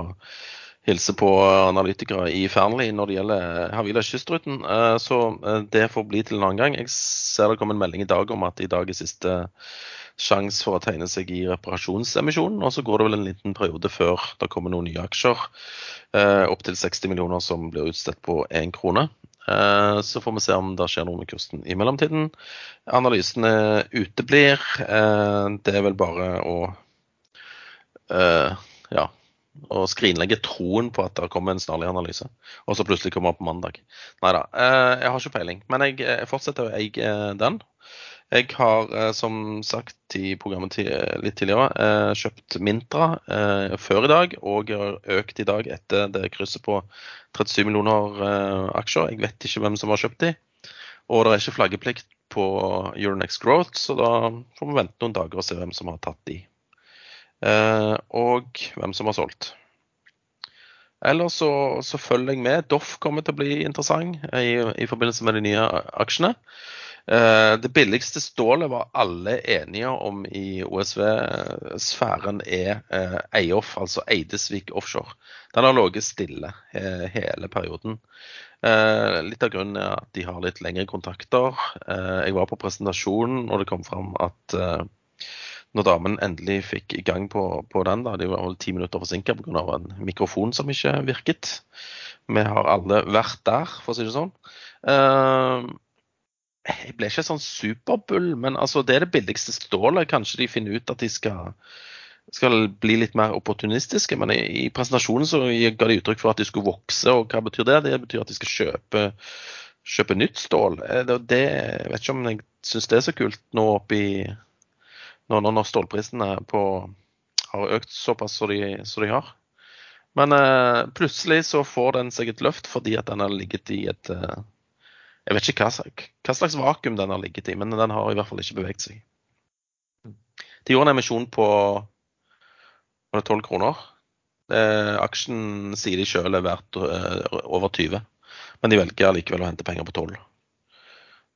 S1: hilse på analytikere i Fearnley når det gjelder Havila kystruten. Eh, Så eh, det får bli til en annen gang. Jeg ser det kom en melding i dag om at i dag er siste sjanse for å tegne seg i reparasjonsemisjonen. Og så går det vel en liten periode før det kommer noen nye aksjer. Opptil 60 millioner som blir utstedt på én krone. Eh, Så får vi se om det skjer noe med kursen i mellomtiden. Analysene uteblir. Eh, Det er vel bare å eh, ja, å skrinlegge troen på at det kommer en snarlig analyse, og så plutselig kommer den på mandag. Nei da, jeg har ikke peiling. Men jeg, jeg fortsetter å eie den. Jeg har eh, som sagt i programmet litt tidligere eh, kjøpt Mintra eh, før i dag, og har økt i dag etter det krysset på 37 millioner eh, aksjer. Jeg vet ikke hvem som har kjøpt de, og det er ikke flaggeplikt på Euronex Growth, så da får vi vente noen dager og se hvem som har tatt de. Eh, og hvem som har solgt. Ellers så, så følger jeg med. Doff kommer til å bli interessant i, i forbindelse med de nye aksjene. Eh, Det billigste stålet var alle enige om i OSV-sfæren er eh, Eioff, altså Eidesvik Offshore. Den har ligget stille eh, hele perioden. Eh, Litt av grunnen er at de har litt lengre kontakter. Eh, Jeg var på presentasjonen og det kom fram at eh, når damen endelig fikk i gang på, på den, da, de var vel ti minutter forsinka pga. en mikrofon som ikke virket. Vi har alle vært der, for å si det sånn. Uh, jeg ble ikke sånn superbull, men altså, det er det billigste stålet. Kanskje de finner ut at de skal, skal bli litt mer opportunistiske. Men i, i presentasjonen så ga de uttrykk for at de skulle vokse, og hva betyr det? Det betyr at de skal kjøpe, kjøpe nytt stål. Eh, Det, det, jeg vet ikke om jeg syns det er så kult nå oppi når, når stålprisene på, har økt såpass som de, så de har. Men eh, plutselig så får den seg et løft fordi at den har ligget i et eh, Jeg vet ikke hva, hva slags vakuum den har ligget i, men den har i hvert fall ikke beveget seg. De gjorde en emisjon på 12 kroner. Eh, aksjen sier de sjøl er verdt eh, over 20, men de velger likevel å hente penger på 12.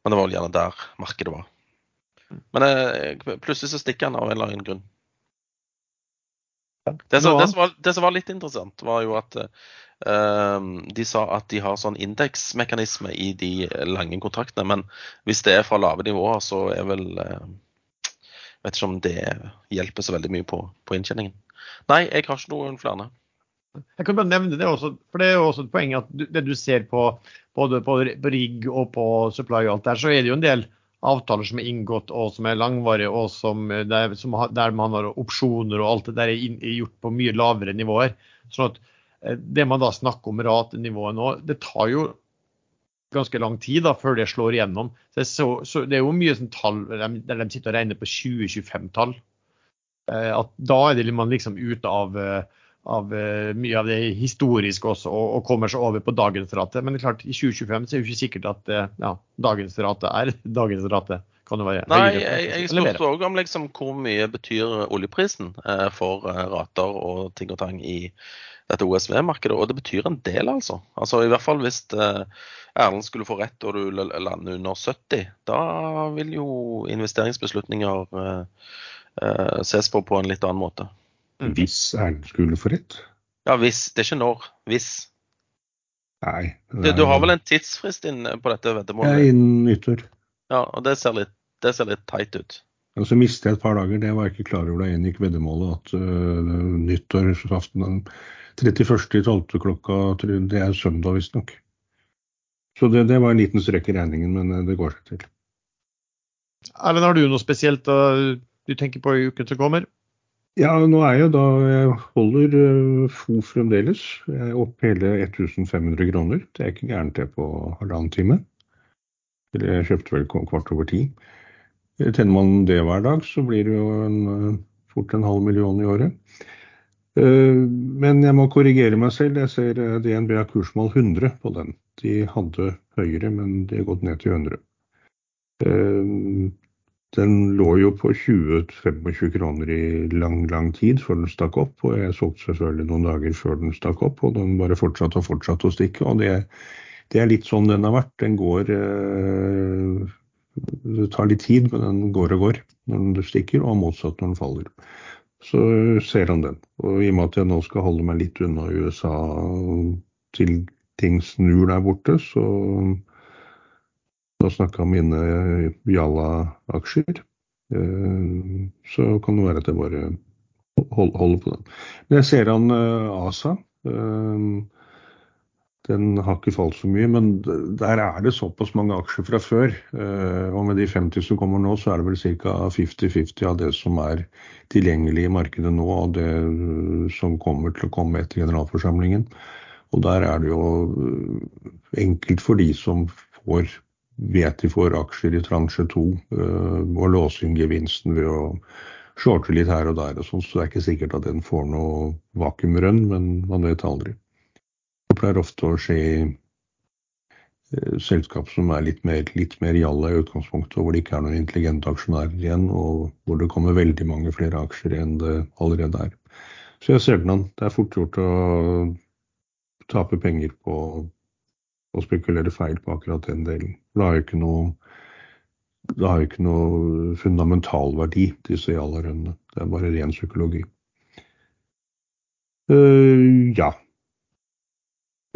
S1: Men det var vel gjerne der markedet var. Men eh, plutselig så stikker han av en eller annen grunn. Det som, det, som var, det som var litt interessant, var jo at eh, de sa at de har sånn indeksmekanisme i de lange kontraktene. Men hvis det er fra lave nivåer, så er vel eh, Vet ikke om det hjelper så veldig mye på, på inntjeningen. Nei, jeg har ikke noen flere.
S2: Jeg kan bare nevne det også, for det er jo også et poeng at du, det du ser på både på rigg og på supply og alt der, så er det jo en del avtaler som er inngått og som er langvarige, og som, der, som der man har opsjoner og alt det der er, inn, er gjort på mye lavere nivåer. Sånn at eh, det man da snakker om ratenivået nå, det tar jo ganske lang tid da, før det slår igjennom. Så så, så det er jo mye sånn tall der de sitter og regner på 2025-tall. Eh, at da er det man liksom ute av, eh, av eh, mye av det historiske også, og, og kommer seg over på dagens rate. Men det er klart, i 2025 så er det ikke sikkert at eh, ja, dagens rate er *laughs* dagens rate. Kan det være
S1: Nei, jeg, jeg spurte òg om liksom hvor mye betyr oljeprisen eh, for rater og ting og tang i dette OSV-markedet. Og det betyr en del, altså. Altså I hvert fall hvis Erlend skulle få rett og du lander under 70, da vil jo investeringsbeslutninger ses på på en litt annen måte.
S2: Mm.
S3: Hvis Erlend skulle få rett.
S1: Ja, hvis. Det er ikke når. Hvis.
S3: Nei.
S1: Du, du har vel en tidsfrist inn på dette veddemålet?
S3: Ja, innen nyttår.
S1: Ja, og det ser litt, det ser litt teit ut.
S3: Og så mistet jeg et par dager, det var jeg ikke klar over da jeg inngikk veddemålet, at uh, nyttårsaften den 31.12. klokka Det er søndag, visstnok. Så det, det var en liten strekk i regningen, men eh, det går seg til.
S2: Erlend, har du noe spesielt uh, du tenker på i uken som kommer?
S3: Ja, nå er jeg da Jeg holder uh, FO fremdeles. Jeg er oppe hele 1500 kroner. Det er ikke gærent det på halvannen time. Eller jeg kjøpte vel kvart over ti. Eh, Tenner man det hver dag, så blir det jo en, uh, fort en halv million i året. Men jeg må korrigere meg selv. Jeg ser DNB har kursmål 100 på den. De hadde høyere, men de har gått ned til 100. Den lå jo på 20-25 kroner i lang, lang tid før den stakk opp. Og jeg solgte selvfølgelig noen dager før den stakk opp, og den bare fortsatte og fortsatte å stikke. Og det, det er litt sånn den har vært. Den går eh, Det tar litt tid, men den går og går når den stikker, og motsatt når den faller. Så ser han den. Og i og med at jeg nå skal holde meg litt unna USA til ting snur der borte, så da snakka om mine Jalla-aksjer. Eh, Så kan det være at jeg bare holder på den. Men jeg ser an eh, ASA. eh, Den har ikke falt så mye, men der er det såpass mange aksjer fra før. eh, Og med de 50 som kommer nå, så er det vel ca. 50-50 av det som er tilgjengelig i markedet nå, og det eh, som kommer til å komme etter generalforsamlingen. Og der er det jo eh, enkelt for de som får vet de får aksjer i transje to, øh, og låser inn gevinsten ved å shorte litt her og der. og sånn, Så det er ikke sikkert at den får noe vakuumrønn, men man vet aldri. Det pleier ofte å skje i øh, selskap som er litt mer, litt mer jalla i utgangspunktet, og hvor det ikke er noen intelligente aksjonærer igjen, og hvor det kommer veldig mange flere aksjer enn det allerede er. Så jeg ser den an. Det er fort gjort å tape penger på å spekulere feil på akkurat den delen. Det har jo ikke noe det har jo ikke noe fundamental verdi, disse jalarønnene. Det er bare ren psykologi. Uh, ja.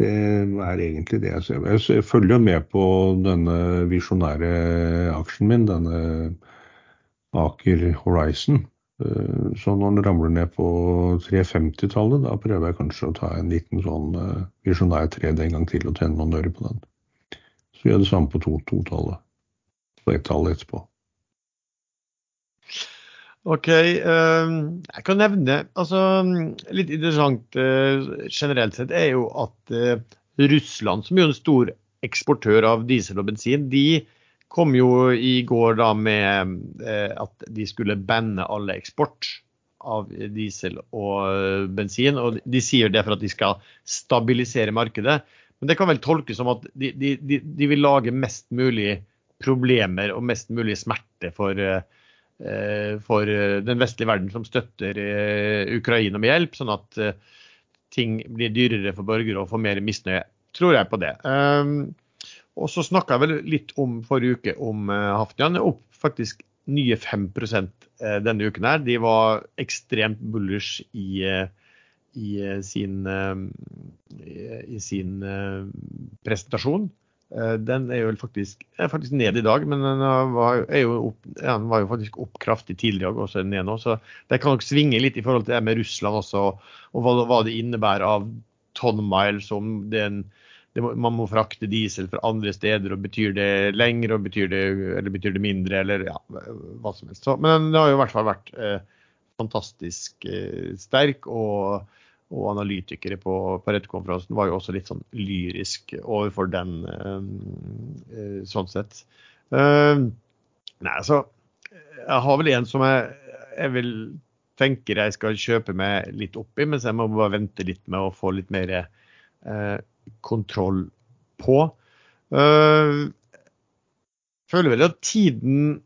S3: Det er egentlig det jeg ser. Jeg følger med på denne visjonære aksjen min, denne Aker Horizon. Eh, Så når den ramler ned på 350-tallet, da prøver jeg kanskje å ta en liten sånn eh, visjonær trade en gang til og tjene noen øre på den. Så gjør det samme på to- to-tallet. Og ett-tallet etterpå.
S2: Ok, eh, jeg kan nevne altså Litt interessant eh, generelt sett er jo at eh, Russland, som er en stor eksportør av diesel og bensin, de kom jo i går da med eh, at de skulle banne alle eksport av diesel og bensin. og De sier det for at de skal stabilisere markedet. Men det kan vel tolkes som at de, de, de, de vil lage mest mulig problemer og mest mulig smerte for eh, eh, for eh, den vestlige verden som støtter Ukraina med hjelp, sånn at ting blir dyrere for borgere og får mer misnøye. Tror jeg på det. Um, og så snakka jeg vel litt om forrige uke om Hafnian. Opp faktisk nye 5 eh, denne uken her. De var ekstremt bullish i, eh, i eh, sin, i sin presentasjon. Den er jo faktisk, er faktisk, ned i dag, men den var, jo, opp, den var jo faktisk opp kraftig tidligere også ned nå. Så det kan nok svinge litt i forhold til det med Russland også, og hva, hva det innebærer av tonn-mile om det en må, man må frakte diesel fra andre steder, og betyr det lengre, og betyr det, eller betyr det mindre, eller ja, hva som helst. Så, men det har jo i hvert fall vært eh, fantastisk eh, sterk. og og analytikere på, på Redd-konferansen var jo også litt sånn lyrisk overfor den, eh, eh sånn sett. Uh, nei, altså Jeg har vel en som jeg, jeg vil tenker jeg skal kjøpe meg litt oppi, mens jeg må bare vente litt med å få litt mer eh, kontroll på. Uh, føler vel at tiden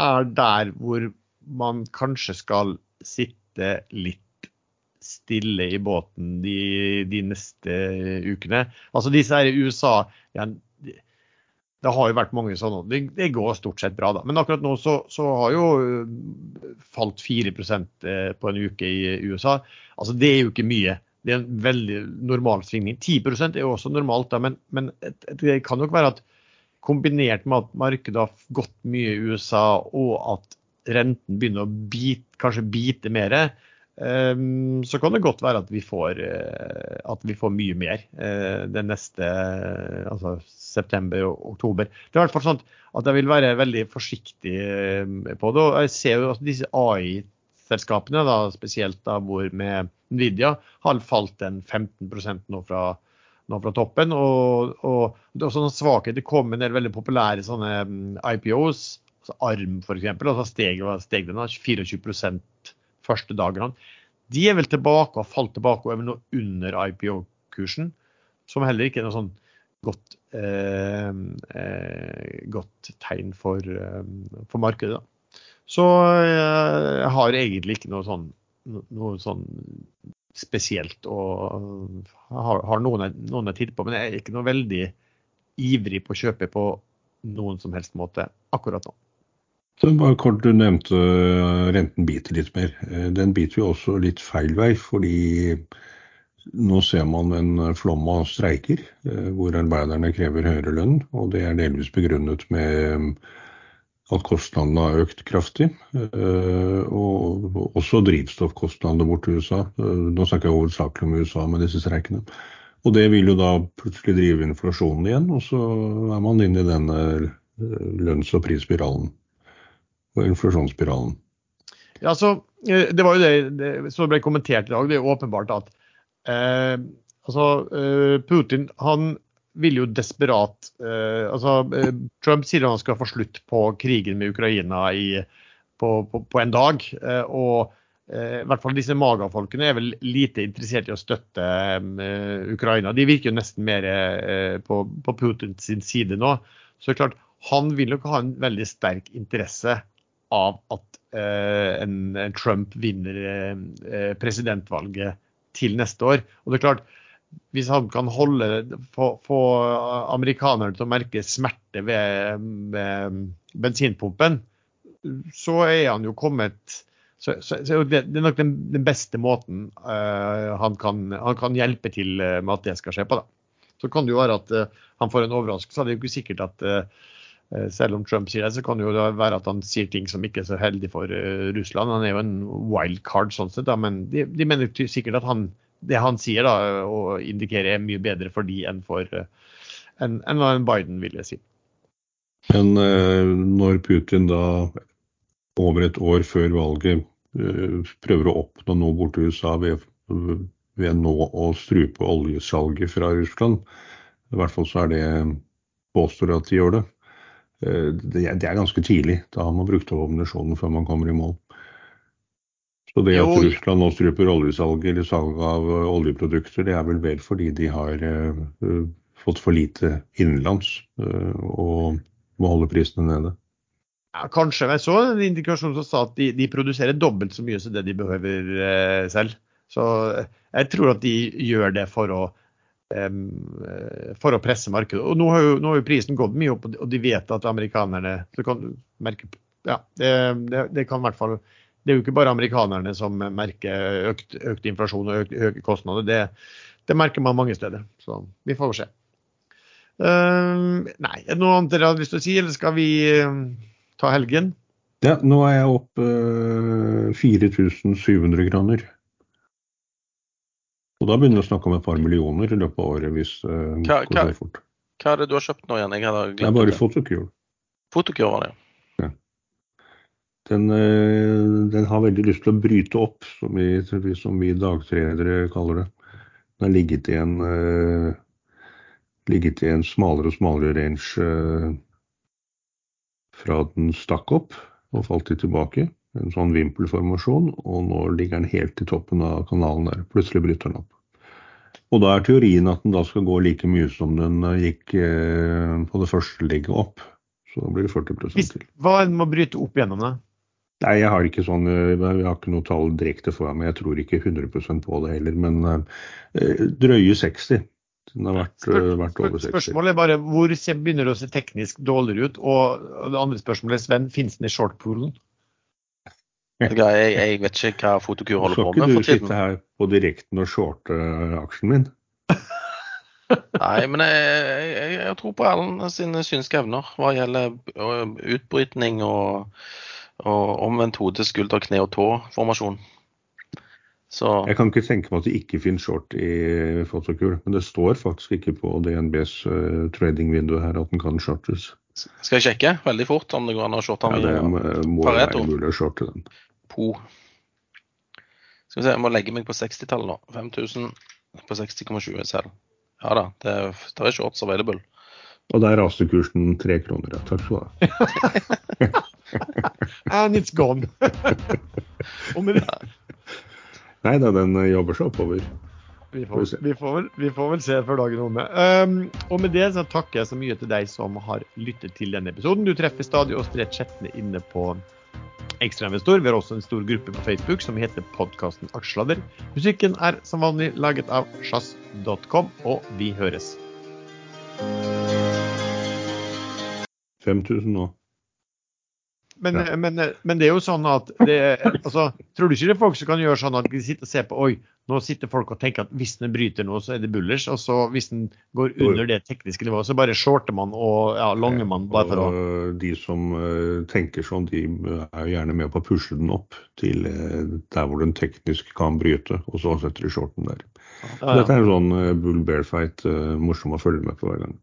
S2: er der hvor man kanskje skal sitte litt stille i båten de, de neste ukene. Altså disse her i USA ja, det har jo vært mange sånne. Det, det, går stort sett bra, da. Men akkurat nå så, så har jo uh, falt 4 eh, på en uke i USA. Altså det er jo ikke mye. Det er en veldig normal svingning. 10 er jo også normalt, da, men, men, det kan nok være at kombinert med at markedet har gått mye i USA, og at renten begynner å bite, kanskje bite mer, så kan det godt være at vi får, uh, at vi får mye mer uh, den neste altså september og oktober. Det er i hvert fall sånn at jeg vil være veldig forsiktig uh, på det. og Jeg ser jo at disse AI selskapene, da, spesielt da hvor med Nvidia, har falt en 15% nå fra, nå fra toppen. Og, og, det er også noen svakheter. Det kom en del veldig populære sånne mm, IPOs, altså ARM f.eks. Og så steg, steg den 24 første dagene. De er vel tilbake og falt tilbake og er vel nå under IPO-kursen, som heller ikke er noe sånn godt, eh, eh, godt tegn for, eh, for markedet. Da. Så eh, jeg har egentlig ikke noe sånn, noe sånn spesielt og har, har noen, noen jeg titter på, men jeg er ikke noe veldig ivrig på å kjøpe på noen som helst måte akkurat nå.
S3: Bare kort, Du nevnte eh, renten biter litt mer. Eh, den biter jo også litt feil vei, fordi nå ser man en flom av streiker hvor arbeiderne krever høyere lønn. og Det er delvis begrunnet med at kostnadene har økt kraftig. Eh, og også drivstoffkostnadene bort til USA. Eh, nå snakker jeg hovedsakelig om USA med disse streikene. Og det vil jo da plutselig drive inflasjonen igjen, og så er man inne i denne eh, lønns- og prisspiralen. Og inflasjonsspiralen.
S2: Ja, så Det var jo det, det som ble kommentert i dag. Det er åpenbart at eh, altså, Putin han vil jo desperat eh, altså eh, Trump sier han skal få slutt på krigen med Ukraina i, på, på, på, en dag. Eh, og eh, i hvert fall disse Maga-folkene er vel lite interessert i å støtte eh, Ukraina. De virker jo nesten mer eh, på, på Putins side nå. Så det er klart, han vil nok ha en veldig sterk interesse av at en, en Trump vinner presidentvalget til neste år. Og det er klart, hvis han kan holde, få, få amerikanerne til å merke smerte ved, ved, bensinpumpen, så er han jo kommet så, så, så det, det, er nok den, den beste måten uh, han, kan, han, kan, hjelpe til uh, med at det skal skje på. Da. Så kan det jo være at uh, han får en overraskelse. Det er jo ikke sikkert at selv om Trump sier det, så kan det jo være at han sier ting som ikke er så heldig for Russland. Han er jo en wildcard sånn sett, da, men de, de mener sikkert at han det han sier da, og indikerer er mye bedre for de enn for enn, enn Biden, vil jeg si.
S3: Men eh, når Putin da over et år før valget eh, prøver å oppnå noe borti USA ved, ved nå å strupe oljesalget fra Russland, i hvert fall så er det påstår at de gjør det. Eh, det, det er ganske tidlig. Da har man brukt opp ammunisjonen før man kommer i mål. Så det at Russland nå struper oljesalget eller salg av eh, oljeprodukter, det er vel vel fordi de har uh, fått for lite innenlands og må holde prisene nede.
S2: Ja, kanskje. Jeg så en indikasjon som sa at de, de produserer dobbelt så mye som det de behøver selv. Så jeg tror at de gjør det for å, for å presse markedet. Og nå har, jo, nå har, jo, prisen gått mye opp, og de vet at amerikanerne Så kan merke ja, det, det, det kan i hvert fall Det er jo ikke bare amerikanerne som merker økt, økt inflasjon og økt, økte kostnader. Det, det, merker man mange steder. Så vi får se. Uh, nei, er det noe annet dere hadde lyst til å si, eller skal vi ta helgen?
S3: Ja, nå er jeg opp uh, 4700 kroner. Og da begynner vi å snakke om et par millioner i løpet av året hvis uh,
S1: hva,
S3: det fort.
S1: Hva er det du har kjøpt nå igjen? Jeg hadde
S3: det er bare Fotokur.
S1: Fotokur var det,
S3: ja. Den, uh, den, har veldig lyst til å bryte opp, som vi, som vi dagtredere kaller det. Den har ligget i en, uh, ligget i en smalere og smalere range fra den stakk opp og falt litt tilbake. En sånn vimpelformasjon, og nå ligger den helt i toppen av kanalen der. Plutselig bryter den opp. Og da er teorien at den da skal gå like mye som den gikk eh, på det første ligget opp. Så da blir det 40
S2: Hvis,
S3: til.
S2: Hva er det med å bryte opp gjennom det?
S3: Nei, jeg har ikke sånn, jeg har ikke noe tall direkte foran meg. Jeg tror ikke 100% på det heller. Men eh, drøye 60. Den har vært,
S2: Spør,
S3: vært over 60.
S2: Spørsmålet er bare hvor begynner det å se teknisk dårligere ut? Og det andre spørsmålet Sven, finnes den i shortpoolen?
S1: Jeg, jeg, vet ikke hva Fotokur holder på med
S3: Skal ikke du sitte her på direkten og shorte aksjen min? *laughs*
S1: Nei, men jeg, jeg, jeg tror på Erlend sine synske evner hva gjelder utbrytning og, og omvendt hode, skulder, kne og tå-formasjon. Så
S3: Jeg kan ikke tenke meg at det ikke finnes short i Fotokur, men det står faktisk ikke på DNBs uh, tradingvindu her at den kan shortes.
S1: skal jeg sjekke veldig fort om det går an å shorte den?
S3: Ja,
S1: det
S3: må må være mulig å shorte den.
S1: Po. Skal vi se, jeg må legge meg på 60-tallet nå. 5000 på 60,20 selv. Ja da, det er, det er shorts available.
S3: Og der raste kursen tre kroner. Ja. Takk skal du ha. *laughs*
S2: And it's gone. *laughs* og med det,
S3: Nei da, den jobber seg oppover.
S2: vi,
S3: Får vi
S2: får,
S3: se.
S2: vi, får vel, vi får vel se før dagen omme. Um, og med det så takker jeg så mye til deg som har lyttet til denne episoden. Du treffer stadig oss rett chattene inne på Ekstrainvestor. Vi har også en stor gruppe på Facebook som heter podkasten Aksjesladder. Musikken er som vanlig laget av sjazz.com, og vi høres.
S3: 5000 nå.
S2: Men, men, men det er jo sånn at det, altså, Tror du ikke det er folk som kan gjøre sånn at de sitter og ser på Oi, nå sitter folk og tenker at hvis den bryter noe, så er det bullers. Og så hvis den går under det tekniske nivået, så bare shorter man og ja, longer man bare for å
S3: Og de som eh, tenker sånn, de er jo gjerne med på å pushe den opp til eh, der hvor den teknisk kan bryte, og så setter de shorten der.
S2: ja, ja.
S3: Dette er en sånn eh, bull bear fight, eh, morsom å følge med på hver gang.